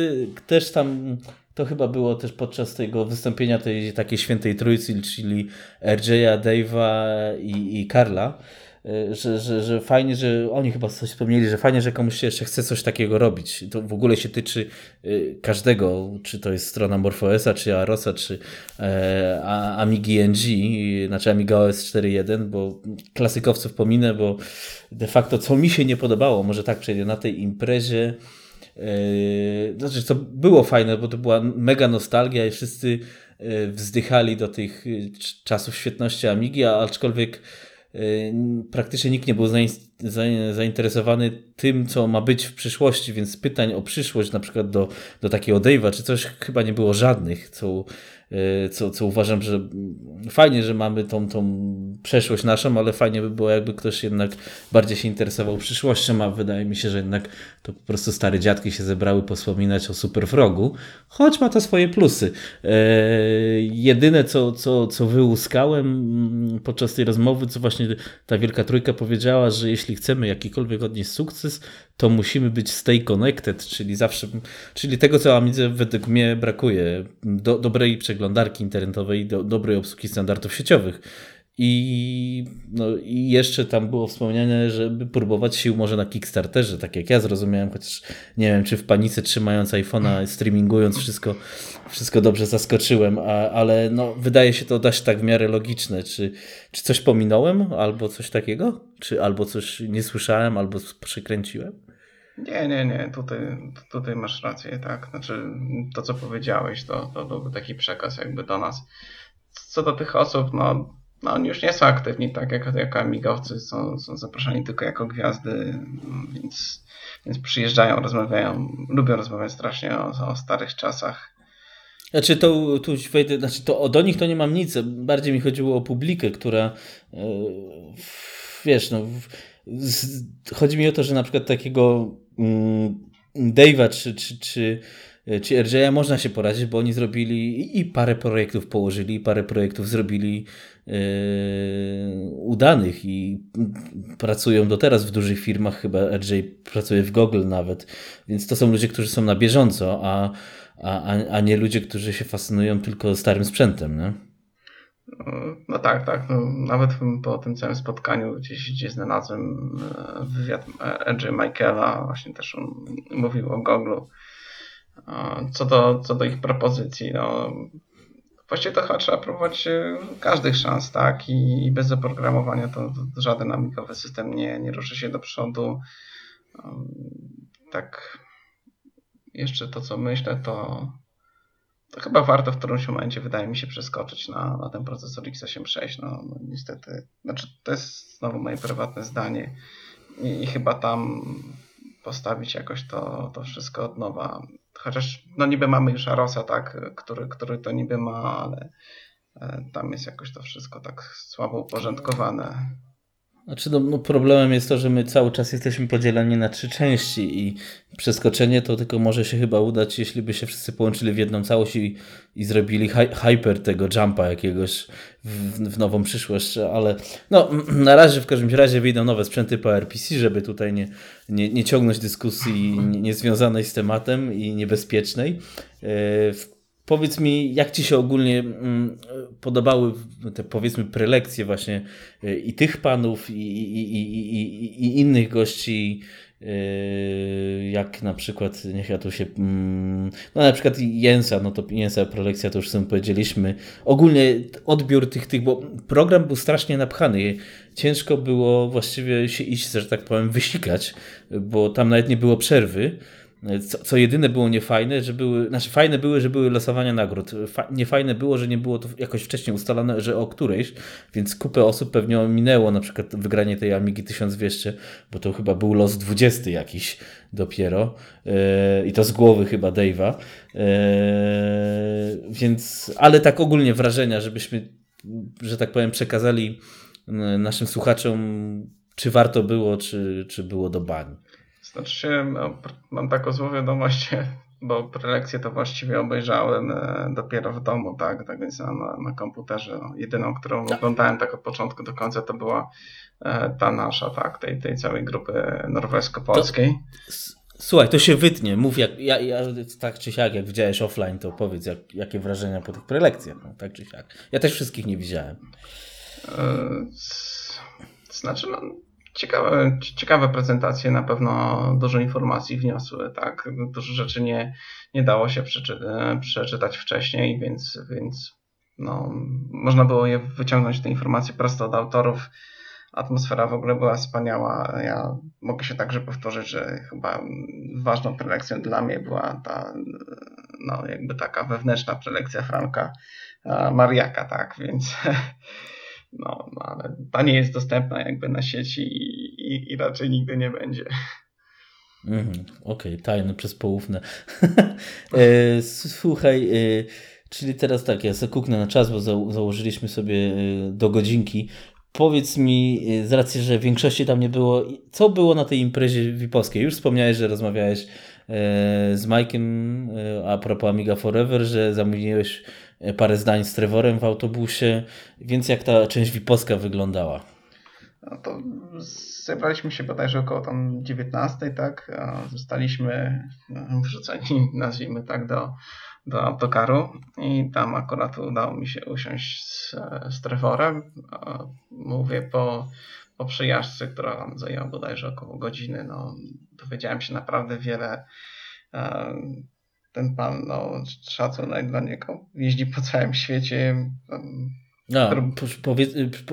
[SPEAKER 1] też tam to chyba było też podczas tego wystąpienia tej takiej świętej trójcy, czyli RJ'a, Dave'a i, i Karla, e, że, że, że fajnie, że oni chyba coś wspomnieli, że fajnie, że komuś się jeszcze chce coś takiego robić. To w ogóle się tyczy e, każdego, czy to jest strona MorphOSa, czy Arosa, czy e, Amigi NG, znaczy Amiga OS 4.1, bo klasykowców pominę, bo de facto co mi się nie podobało, może tak przejdę, na tej imprezie Yy, znaczy, co było fajne, bo to była mega nostalgia i wszyscy yy, wzdychali do tych yy, czasów świetności Amigi, aczkolwiek praktycznie nikt nie był zainteresowany tym, co ma być w przyszłości, więc pytań o przyszłość, na przykład do, do takiego Dave'a, czy coś chyba nie było żadnych, co Y, co, co uważam, że fajnie, że mamy tą, tą przeszłość naszą, ale fajnie by było, jakby ktoś jednak bardziej się interesował przyszłością, a wydaje mi się, że jednak to po prostu stare dziadki się zebrały pospominać o Superfrogu, choć ma to swoje plusy. E, jedyne, co, co, co wyłuskałem podczas tej rozmowy, co właśnie ta Wielka Trójka powiedziała, że jeśli chcemy jakikolwiek odnieść sukces, to musimy być stay connected, czyli zawsze, czyli tego, co Amidze według mnie brakuje, do, dobrej przeglądarki internetowej, do, dobrej obsługi standardów sieciowych. I, no, I jeszcze tam było wspomniane, żeby próbować sił może na Kickstarterze, tak jak ja zrozumiałem, chociaż nie wiem, czy w panice trzymając iPhone'a, streamingując wszystko, wszystko dobrze zaskoczyłem, a, ale no, wydaje się to dać tak w miarę logiczne. Czy, czy coś pominąłem, albo coś takiego? Czy albo coś nie słyszałem, albo przekręciłem?
[SPEAKER 2] Nie, nie, nie, tutaj, tutaj masz rację, tak. Znaczy, to co powiedziałeś, to, to byłby taki przekaz jakby do nas. Co do tych osób, no, no oni już nie są aktywni, tak jak, jak amigowcy, są, są zaproszeni tylko jako gwiazdy, więc, więc przyjeżdżają, rozmawiają, lubią rozmawiać strasznie o, o starych czasach.
[SPEAKER 1] Znaczy to tu wejdę, znaczy to do nich to nie mam nic, bardziej mi chodziło o publikę, która yy, wiesz, no chodzi mi o to, że na przykład takiego mm, Dave'a czy, czy, czy, czy RJ'a można się poradzić, bo oni zrobili i parę projektów położyli, i parę projektów zrobili udanych i pracują do teraz w dużych firmach, chyba RJ pracuje w Google nawet, więc to są ludzie, którzy są na bieżąco, a a, a, nie ludzie, którzy się fascynują tylko starym sprzętem, nie?
[SPEAKER 2] No tak, tak. No, nawet po tym całym spotkaniu gdzieś, gdzieś znalazłem e, wywiad Edge Michaela, właśnie też on mówił o Google. Co do, co do ich propozycji, no właściwie to chyba trzeba próbować e, każdych szans, tak? I, i bez oprogramowania to, to żaden amikowy system nie, nie ruszy się do przodu. Tak, jeszcze to co myślę, to to chyba warto w którymś momencie, wydaje mi się, przeskoczyć na, na ten procesor x86. No, no niestety, znaczy to jest znowu moje prywatne zdanie i, i chyba tam postawić jakoś to, to wszystko od nowa. Chociaż no niby mamy już Arosa, tak, który, który to niby ma, ale e, tam jest jakoś to wszystko tak słabo uporządkowane.
[SPEAKER 1] Znaczy, no, no, problemem jest to, że my cały czas jesteśmy podzieleni na trzy części i przeskoczenie to tylko może się chyba udać, jeśli by się wszyscy połączyli w jedną całość i, i zrobili hi hyper tego jumpa jakiegoś w, w, nową przyszłość, ale no, na razie w każdym razie wyjdą nowe sprzęty po RPC, żeby tutaj nie, nie, nie ciągnąć dyskusji niezwiązanej nie z tematem i niebezpiecznej. Yy, Powiedz mi, jak Ci się ogólnie mm, podobały te powiedzmy prelekcje właśnie y, i tych panów i, i, i, i innych gości, y, jak na przykład, niech ja tu się, mm, no na przykład Jensa, no to Jensa prelekcja to już sobie powiedzieliśmy. Ogólnie odbiór tych, tych, bo program był strasznie napchany. Ciężko było właściwie się iść, że tak powiem, wysikać, bo tam nawet nie było przerwy. Co, co jedyne było niefajne, że były, znaczy fajne były, że były losowania nagród. Fa, niefajne było, że nie było to jakoś wcześniej ustalone, że o którejś, więc kupę osób pewnie minęło na przykład wygranie tej Amigi 1200, bo to chyba był los 20 jakiś dopiero yy, i to z głowy chyba Dave'a. Yy, więc, ale tak ogólnie wrażenia, żebyśmy, że tak powiem, przekazali naszym słuchaczom, czy warto było, czy, czy było do bani.
[SPEAKER 2] Znaczy no, mam taką złą wiadomość, bo prelekcję to właściwie obejrzałem e, dopiero w domu, tak, tak więc na, na komputerze. No, jedyną, którą tak. oglądałem tak od początku do końca, to była e, ta nasza, tak, tej, tej całej grupy norwesko-polskiej.
[SPEAKER 1] Słuchaj, to się wytnie. Mów, jak, ja, ja, tak czy siak, jak widziałeś offline, to powiedz, jak, jakie wrażenia po tych prelekcjach, no, tak czy siak. Ja też wszystkich nie widziałem.
[SPEAKER 2] E, znaczy, no, Ciekawe, ciekawe prezentacje, na pewno dużo informacji wniosły, tak? Dużo rzeczy nie, nie dało się przeczy, przeczytać wcześniej, więc, więc no, można było je wyciągnąć te informacje prosto od autorów. Atmosfera w ogóle była wspaniała. Ja mogę się także powtórzyć, że chyba ważną prelekcją dla mnie była ta, no, jakby taka wewnętrzna prelekcja Franka Mariaka, tak? Więc No, no ale ta nie jest dostępna jakby na sieci i, i, i raczej nigdy nie będzie.
[SPEAKER 1] Mm, Okej, okay, tajne przez poufne. E, słuchaj, e, czyli teraz tak, ja sobie kuknę na czas, bo za, założyliśmy sobie e, do godzinki. Powiedz mi, z racji, że większości tam nie było, co było na tej imprezie wipowskiej? Już wspomniałeś, że rozmawiałeś z Mike'em a propos Amiga Forever, że zamówiłeś parę zdań z Trevorem w autobusie, więc jak ta część Wipowska wyglądała?
[SPEAKER 2] No to zebraliśmy się bodajże około tam 19, tak? Zostaliśmy no, wrzuceni, nazwijmy tak, do, do autokaru i tam akurat udało mi się usiąść z, z Trevorem. Mówię po, po przyjażdżce, która zajęła bodajże około godziny. No, dowiedziałem się naprawdę wiele ten pan, no szacunek dla niego, jeździ po całym świecie.
[SPEAKER 1] No, powiedz,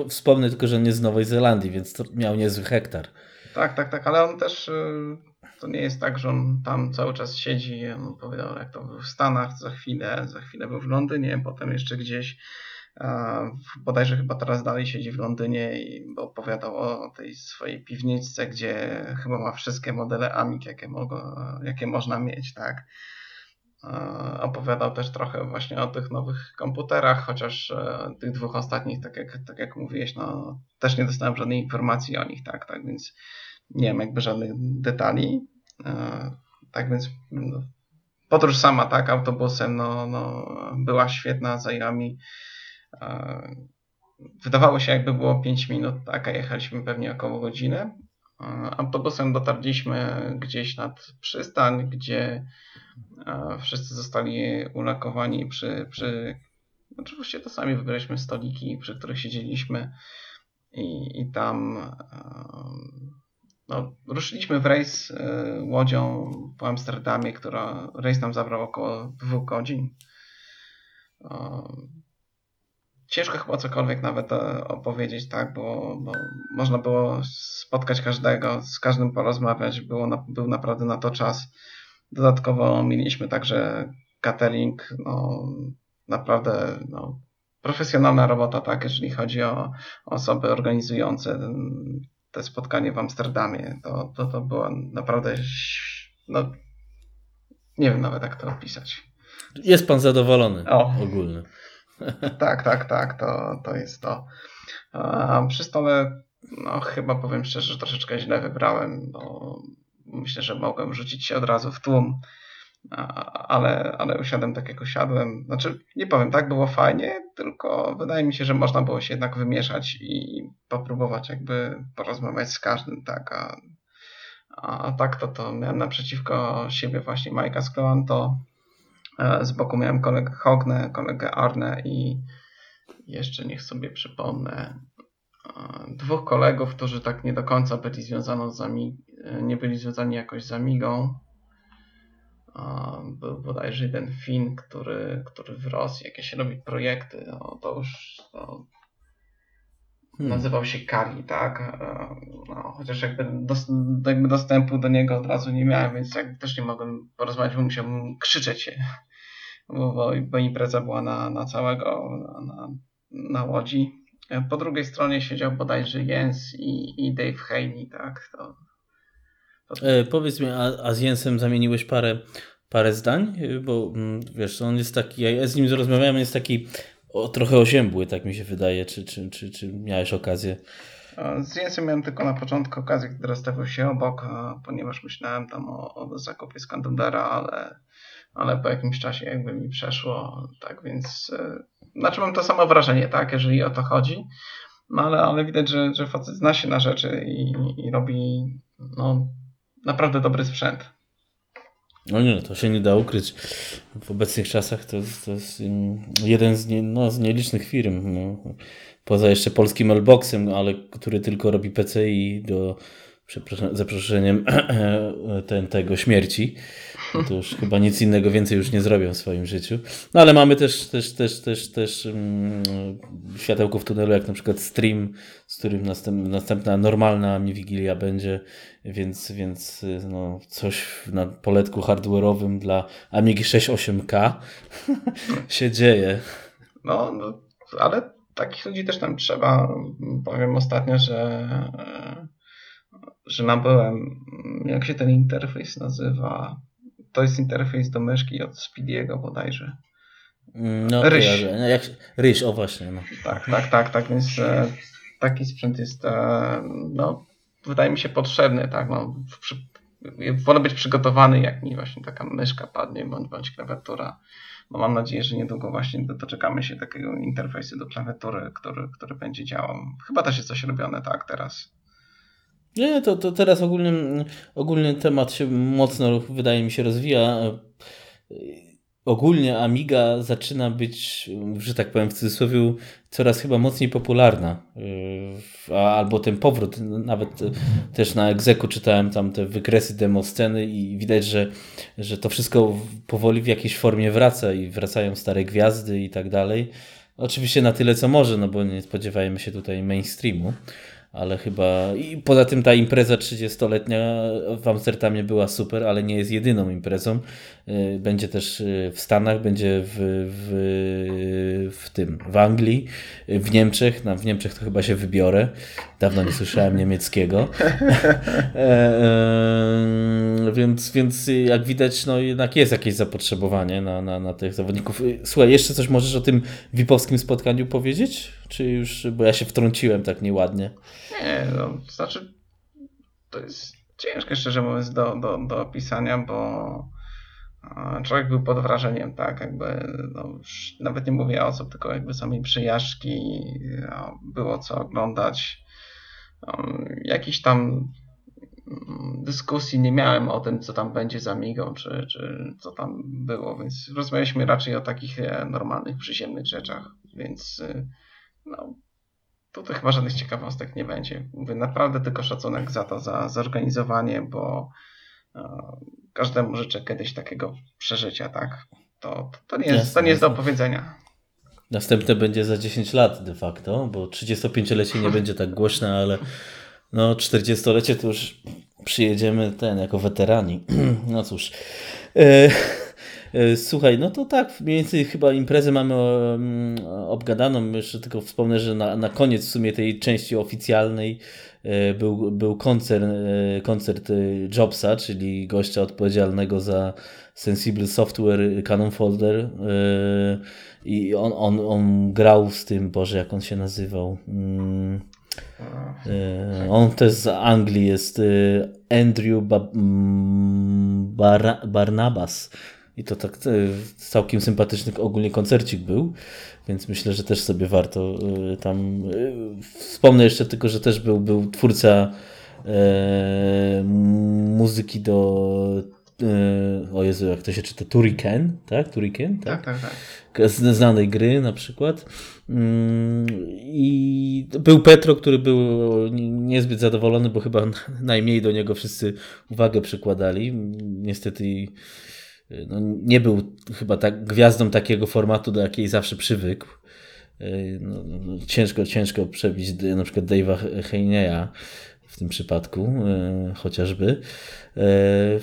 [SPEAKER 1] wspomnę tylko, że nie z Nowej Zelandii, więc to miał niezły hektar.
[SPEAKER 2] Tak, tak, tak, ale on też, y, to nie jest tak, że on tam cały czas siedzi, on opowiadał jak to był w Stanach, za chwilę, za chwilę był w Londynie, potem jeszcze gdzieś, bodajże chyba teraz dalej siedzi w Londynie i opowiadał o tej swojej piwniczce, gdzie chyba ma wszystkie modele Amik, jakie, mogło, jakie można mieć, tak. E, opowiadał też trochę właśnie o tych nowych komputerach, chociaż e, tych dwóch ostatnich, tak jak, tak jak mówiłeś, no, też nie dostałem żadnej informacji o nich, tak, tak więc nie wiem jakby żadnych detali. E, tak więc no, podróż sama, tak, autobusem, no, no, była świetna, zajęła mi wydawało się jakby było 5 minut, tak, a jechaliśmy pewnie około godziny. Autobusem dotarliśmy gdzieś nad przystań, gdzie Wszyscy zostali ulakowani przy, przy oczywiście to sami wybraliśmy stoliki, przy których siedzieliśmy i, i tam no, ruszyliśmy w rejs e, łodzią po Amsterdamie, która rejs nam zabrał około dwóch godzin. Ciężko chyba cokolwiek nawet e, opowiedzieć, tak, bo, bo można było spotkać każdego, z każdym porozmawiać, było na, był naprawdę na to czas. Dodatkowo mieliśmy także catering, no, naprawdę no, profesjonalna robota, tak, jeżeli chodzi o osoby organizujące te spotkanie w Amsterdamie. To, to, to było naprawdę, no, nie wiem nawet jak to opisać.
[SPEAKER 1] Jest pan zadowolony o. ogólny.
[SPEAKER 2] Tak, tak, tak, to, to jest to. A przy stole, no chyba powiem szczerze, że troszeczkę źle wybrałem, bo myślę, że mogłem rzucić się od razu w tłum ale, ale usiadłem tak jak usiadłem. Znaczy, nie powiem, tak było fajnie, tylko wydaje mi się, że można było się jednak wymieszać i popróbować jakby porozmawiać z każdym, tak, a, a tak to, to miałem naprzeciwko siebie właśnie Majka Skloanto, e, z boku miałem kolegę Hogne, kolegę Arne i jeszcze niech sobie przypomnę e, dwóch kolegów, którzy tak nie do końca byli związani z Amig- nie byli związani jakoś z Amigą, był bodajże jeden Fin, który, który w Rosji jakieś robi projekty, no, to już to hmm. nazywał się Kali, tak? No, chociaż jakby, dos, jakby dostępu do niego od razu nie miałem, więc jakby też nie mogłem porozmawiać, bo musiałbym krzyczeć się, bo, bo, impreza była na, na całego, na, na łodzi. Po drugiej stronie siedział bodajże Jens i, i Dave Haney, tak? To,
[SPEAKER 1] E, powiedz mi, a, a z Jensem zamieniłeś parę, parę zdań? Bo mm, wiesz, on jest taki, ja z nim rozmawiałem, jest taki o, trochę oziębły, tak mi się wydaje. Czy, czy, czy, czy miałeś okazję?
[SPEAKER 2] Z Jensem miałem tylko na początku okazję, gdy rozstawiał się obok, ponieważ myślałem tam o, o zakupie Skandundera, ale, ale po jakimś czasie jakby mi przeszło, tak więc e, znaczy mam to samo wrażenie, tak, jeżeli o to chodzi, no ale, ale widać, że, że facet zna się na rzeczy i, i robi no, naprawdę dobry sprzęt.
[SPEAKER 1] No nie, to się nie da ukryć. W obecnych czasach to, to jest jeden z, nie, no, z nielicznych firm. No. Poza jeszcze polskim Elboxem, ale który tylko robi PCI do przepraszam, za przeproszeniem ten, tego śmierci. To już chyba nic innego więcej już nie zrobią w swoim życiu. No ale mamy też, też, też, też, też um, światełko w tunelu, jak na przykład stream, z którym następ, następna normalna mi Wigilia będzie, więc, więc no, coś na poletku hardware'owym dla Amigi 68K się dzieje.
[SPEAKER 2] No, no, ale takich ludzi też tam trzeba. Powiem ostatnio, że że nabyłem, jak się ten interfejs nazywa? To jest interfejs do myszki od Speediego bodajże.
[SPEAKER 1] No, Ryś. No, jak, Ryś, o właśnie. No.
[SPEAKER 2] Tak, tak, tak, tak, więc e, taki sprzęt jest, e, no, wydaje mi się potrzebny, tak, no, przy, wolę być przygotowany, jak mi właśnie taka myszka padnie, bądź, bądź klawiatura. No mam nadzieję, że niedługo właśnie doczekamy się takiego interfejsu do klawiatury, który, który będzie działał. Chyba też jest coś robione tak teraz.
[SPEAKER 1] Nie, to, to teraz ogólny, ogólny temat się mocno, wydaje mi się, rozwija. Ogólnie Amiga zaczyna być, że tak powiem w cudzysłowie, coraz chyba mocniej popularna. Albo ten powrót, nawet też na egzeku czytałem tam te wykresy demo sceny i widać, że, że to wszystko powoli w jakiejś formie wraca i wracają stare gwiazdy i tak dalej. Oczywiście na tyle co może, no bo nie spodziewajmy się tutaj mainstreamu ale chyba. I poza tym ta impreza 30-letnia w Amsterdamie była super, ale nie jest jedyną imprezą. Y, będzie też y, w Stanach, będzie w, w, w tym, w Anglii, w Niemczech. No, w Niemczech to chyba się wybiorę. Dawno nie słyszałem niemieckiego. E, e, więc, więc jak widać, no jednak jest jakieś zapotrzebowanie na, na, na tych zawodników. Y, słuchaj, jeszcze coś możesz o tym VIP-owskim spotkaniu powiedzieć? Czy już, bo ja się wtrąciłem tak nieładnie.
[SPEAKER 2] Nie, no, to znaczy to jest ciężkie szczerze mówiąc do, do, do opisania, bo człowiek był pod wrażeniem, tak, jakby no, nawet nie mówię o co, tylko jakby samej przyjażdżki, było co oglądać. Um, jakiś tam mm, dyskusji nie miałem o tym, co tam będzie za migą, czy, czy co tam było, więc rozmawialiśmy raczej o takich e, normalnych, przyziemnych rzeczach, więc e, no, tutaj chyba żadnych ciekawostek nie będzie. Mówię naprawdę tylko szacunek za to, za zorganizowanie, bo każdemu życzę kiedyś takiego przeżycia, tak? To, to, nie, jest, to nie jest do opowiedzenia.
[SPEAKER 1] Następne będzie za 10 lat de facto, bo 35-lecie nie będzie tak głośne, ale no 40-lecie to już przyjedziemy ten jako weterani. No cóż. E, e, słuchaj, no to tak, mniej więcej chyba imprezę mamy mm, obgadaną. Jeszcze tylko wspomnę, że na, na koniec w sumie tej części oficjalnej e, był, był koncert, koncert Jobsa, czyli gościa odpowiedzialnego za Sensible Software Canon Folder i on, on, on grał z tym, Boże, jak on się nazywał. Mm. On też z Anglii jest Andrew ba mm, Bar Barnabas. I to tak całkiem sympatyczny ogólnie koncercik był, więc myślę, że też sobie warto tam. Wspomnę jeszcze tylko, że też był, był twórca e, muzyki do E, o Jezu, jak to się czyta, Turrican, tak? Turrican,
[SPEAKER 2] tak? Tak, tak, tak.
[SPEAKER 1] Znanej gry na przykład. Mm, I był Petro, który był niezbyt zadowolony, bo chyba najmniej do niego wszyscy uwagę przykładali. Niestety no, nie był chyba tak gwiazdą takiego formatu, do jakiej zawsze przywykł. E, no, no, ciężko, ciężko przebić na przykład Dave'a Heineya w tym przypadku e, chociażby. E,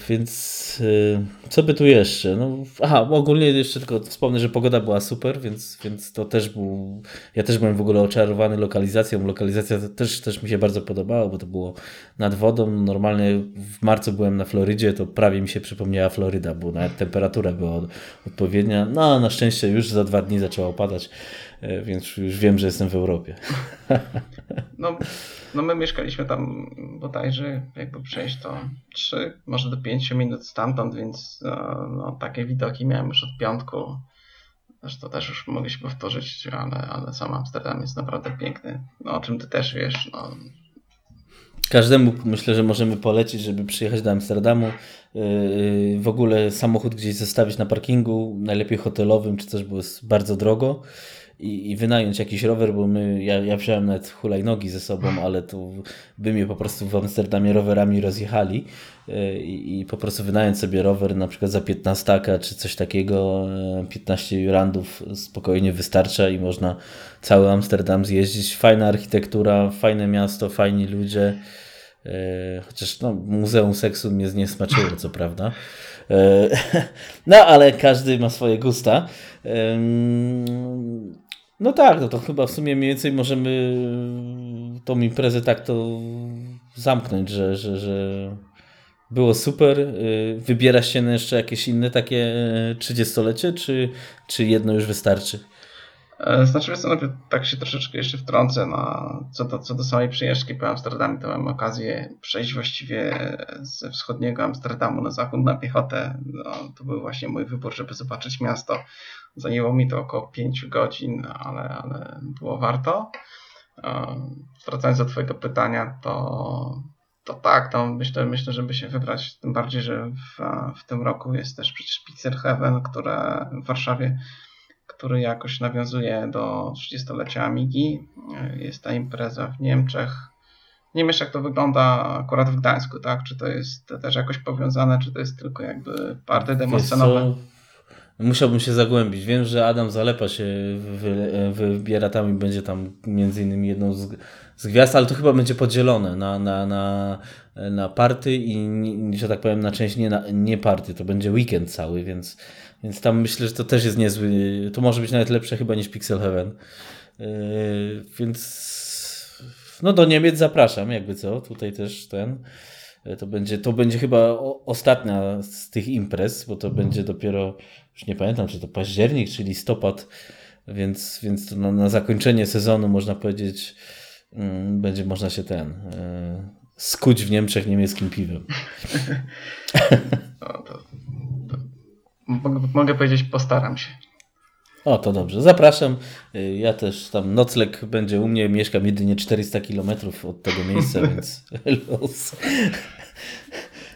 [SPEAKER 1] więc e, co by tu jeszcze? No, aha, ogólnie jeszcze tylko wspomnę, że pogoda była super, więc, więc to też był. Ja też byłem w ogóle oczarowany lokalizacją. Lokalizacja też, też mi się bardzo podobała, bo to było nad wodą. Normalnie w marcu byłem na Florydzie, to prawie mi się przypomniała Floryda, bo nawet temperatura była odpowiednia. No, na szczęście już za dwa dni zaczęło padać, e, więc już wiem, że jestem w Europie.
[SPEAKER 2] No, no my mieszkaliśmy tam bodajże, jakby przejść to 3, może do 5 minut stamtąd, więc no, no, takie widoki miałem już od piątku. Zresztą też już mogę się powtórzyć, ale, ale sam Amsterdam jest naprawdę piękny. No, o czym ty też wiesz. No.
[SPEAKER 1] Każdemu myślę, że możemy polecić, żeby przyjechać do Amsterdamu. Yy, w ogóle samochód gdzieś zostawić na parkingu, najlepiej hotelowym, czy coś, bo jest bardzo drogo i, i wynająć jakiś rower, bo my, ja, ja wziąłem nawet hulajnogi ze sobą, ale to by mnie po prostu w Amsterdamie rowerami rozjechali e, i, i po prostu wynająć sobie rower na przykład za 15 czy coś takiego, 15 e, jurandów spokojnie wystarcza i można cały Amsterdam zjeździć. Fajna architektura, fajne miasto, fajni ludzie. E, chociaż no, Muzeum Seksu mnie nie smaczyło, co prawda. No, ale każdy ma swoje gusta. No tak, no to chyba w sumie mniej więcej możemy tą imprezę tak to zamknąć, że, że, że było super. Y, wybierasz się jeszcze jakieś inne takie 30-lecie, czy, czy jedno już wystarczy?
[SPEAKER 2] E, znaczy, co, no, tak się troszeczkę jeszcze wtrącę na, co, do, co do samej przyjeżdżki po Amsterdamie, to mam okazję przejść właściwie ze wschodniego Amsterdamu na zachód na piechotę. No, to był właśnie mój wybór, żeby zobaczyć miasto. Zajęło mi to około 5 godzin, ale, ale było warto. E, wracając do Twojego pytania, to, to tak, to myślę, myślę, żeby się wybrać. Tym bardziej, że w, w tym roku jest też przecież Pizzer które w Warszawie który jakoś nawiązuje do 30-lecia Amigi. Jest ta impreza w Niemczech. Nie wiem jak to wygląda akurat w Gdańsku, tak? Czy to jest też jakoś powiązane, czy to jest tylko jakby party demoscenowe?
[SPEAKER 1] Musiałbym się zagłębić. Wiem, że Adam Zalepa się wybiera tam i będzie tam między innymi jedną z, z gwiazd, ale to chyba będzie podzielone na, na, na, na party i, że tak powiem, na część nie, na, nie party. To będzie weekend cały, więc więc tam myślę, że to też jest niezły. To może być nawet lepsze chyba niż Pixel Heaven. Yy, więc no do Niemiec zapraszam, jakby co. Tutaj też ten. To będzie, to będzie chyba ostatnia z tych imprez, bo to będzie dopiero, już nie pamiętam, czy to październik, czy listopad, więc, więc to na, na zakończenie sezonu można powiedzieć, yy, będzie można się ten yy, skuć w Niemczech niemieckim piwem.
[SPEAKER 2] No, to mogę, mogę powiedzieć, postaram się.
[SPEAKER 1] O, to dobrze. Zapraszam. Y, Ja też tam nocleg będzie u mnie. Mieszkam jedynie 400 km od tego miejsca, więc los.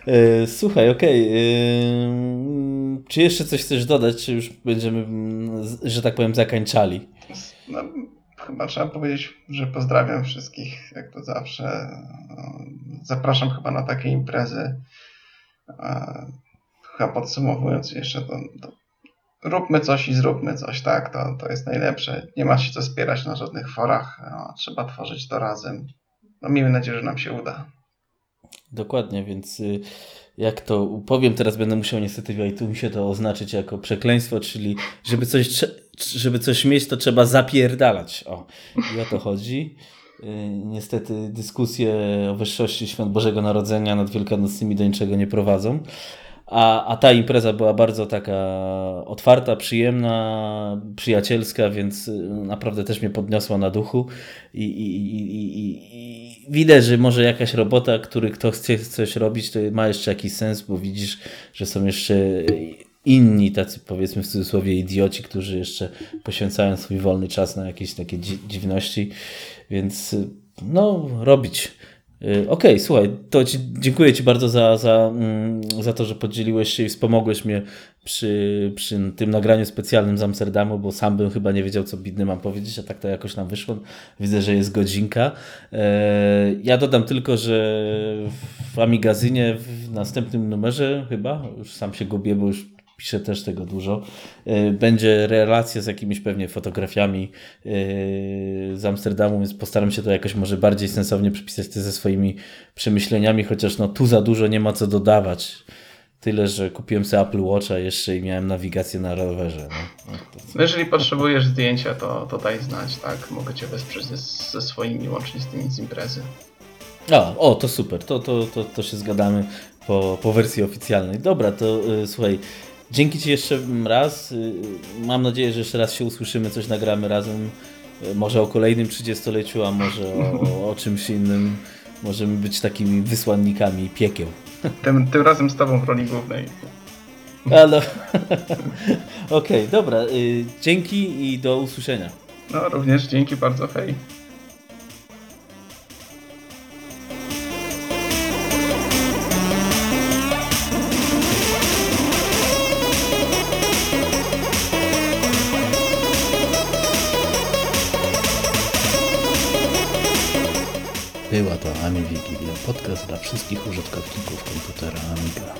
[SPEAKER 1] Y, Słuchaj, okej. y, Czy jeszcze coś chcesz dodać, czy już będziemy, mm, że tak powiem, zakańczali?
[SPEAKER 2] No, chyba trzeba powiedzieć, że pozdrawiam wszystkich, jak to zawsze. Zapraszam chyba na takie imprezy. Chyba podsumowując jeszcze, to, to róbmy coś i zróbmy coś, tak? To, to jest najlepsze. Nie ma się co spierać na żadnych forach. No, trzeba tworzyć to razem. No, miejmy nadzieję, że nam się uda.
[SPEAKER 1] Dokładnie, więc y, jak to powiem, teraz będę musiał niestety w iTunesie to oznaczyć jako przekleństwo, czyli żeby coś, żeby coś mieć, to trzeba zapierdalać. O, i o to chodzi. Y, Niestety dyskusje o wyższości świąt Bożego Narodzenia nad Wielkanocnymi do niczego nie prowadzą. A, a ta impreza była bardzo taka otwarta, przyjemna, przyjacielska, więc y, naprawdę też mnie podniosła na duchu. I, i, i, i, widać, że może jakaś robota, który kto chce coś robić, to ma jeszcze jakiś sens, bo widzisz, że są jeszcze inni tacy powiedzmy w cudzysłowie idioci, którzy jeszcze poświęcają swój wolny czas na jakieś takie dzi- dziwności, więc y, no robić. Y, Okej, słuchaj, to ci, dziękuję Ci bardzo za, za, mm, za to, że podzieliłeś się i wspomogłeś mnie przy, przy tym nagraniu specjalnym z Amsterdamu, bo sam bym chyba nie wiedział, co bidny mam powiedzieć, a tak to jakoś nam wyszło. Widzę, że jest godzinka. E, Ja dodam tylko, że w Amigazynie w następnym numerze chyba, już sam się gubię, bo już piszę też tego dużo, e, będzie relacja z jakimiś pewnie fotografiami e, z Amsterdamu, więc postaram się to jakoś może bardziej sensownie przypisać te ze swoimi przemyśleniami, chociaż no tu za dużo nie ma co dodawać. Tyle, że kupiłem sobie Apple Watcha jeszcze i miałem nawigację na rowerze. No. No?
[SPEAKER 2] No jeżeli potrzebujesz zdjęcia, to, to daj znać, tak? Mogę Cię wesprzeć ze, ze swoimi, łącznie z tymi z imprezy.
[SPEAKER 1] A, o, to super, to, to, to, to się zgadamy po, po wersji oficjalnej. Dobra, to y, słuchaj, dzięki Ci jeszcze raz. Y, mam nadzieję, że jeszcze raz się usłyszymy, coś nagramy razem. Y, może o kolejnym 30-leciu, a może o, o czymś innym. Możemy być takimi wysłannikami piekieł.
[SPEAKER 2] Tym, tym razem z Tobą w roli głównej.
[SPEAKER 1] Ale... Okej, dobra, y, dzięki i do usłyszenia.
[SPEAKER 2] No również dzięki bardzo, hej.
[SPEAKER 1] Dla wszystkich użytkowników komputera Amiga.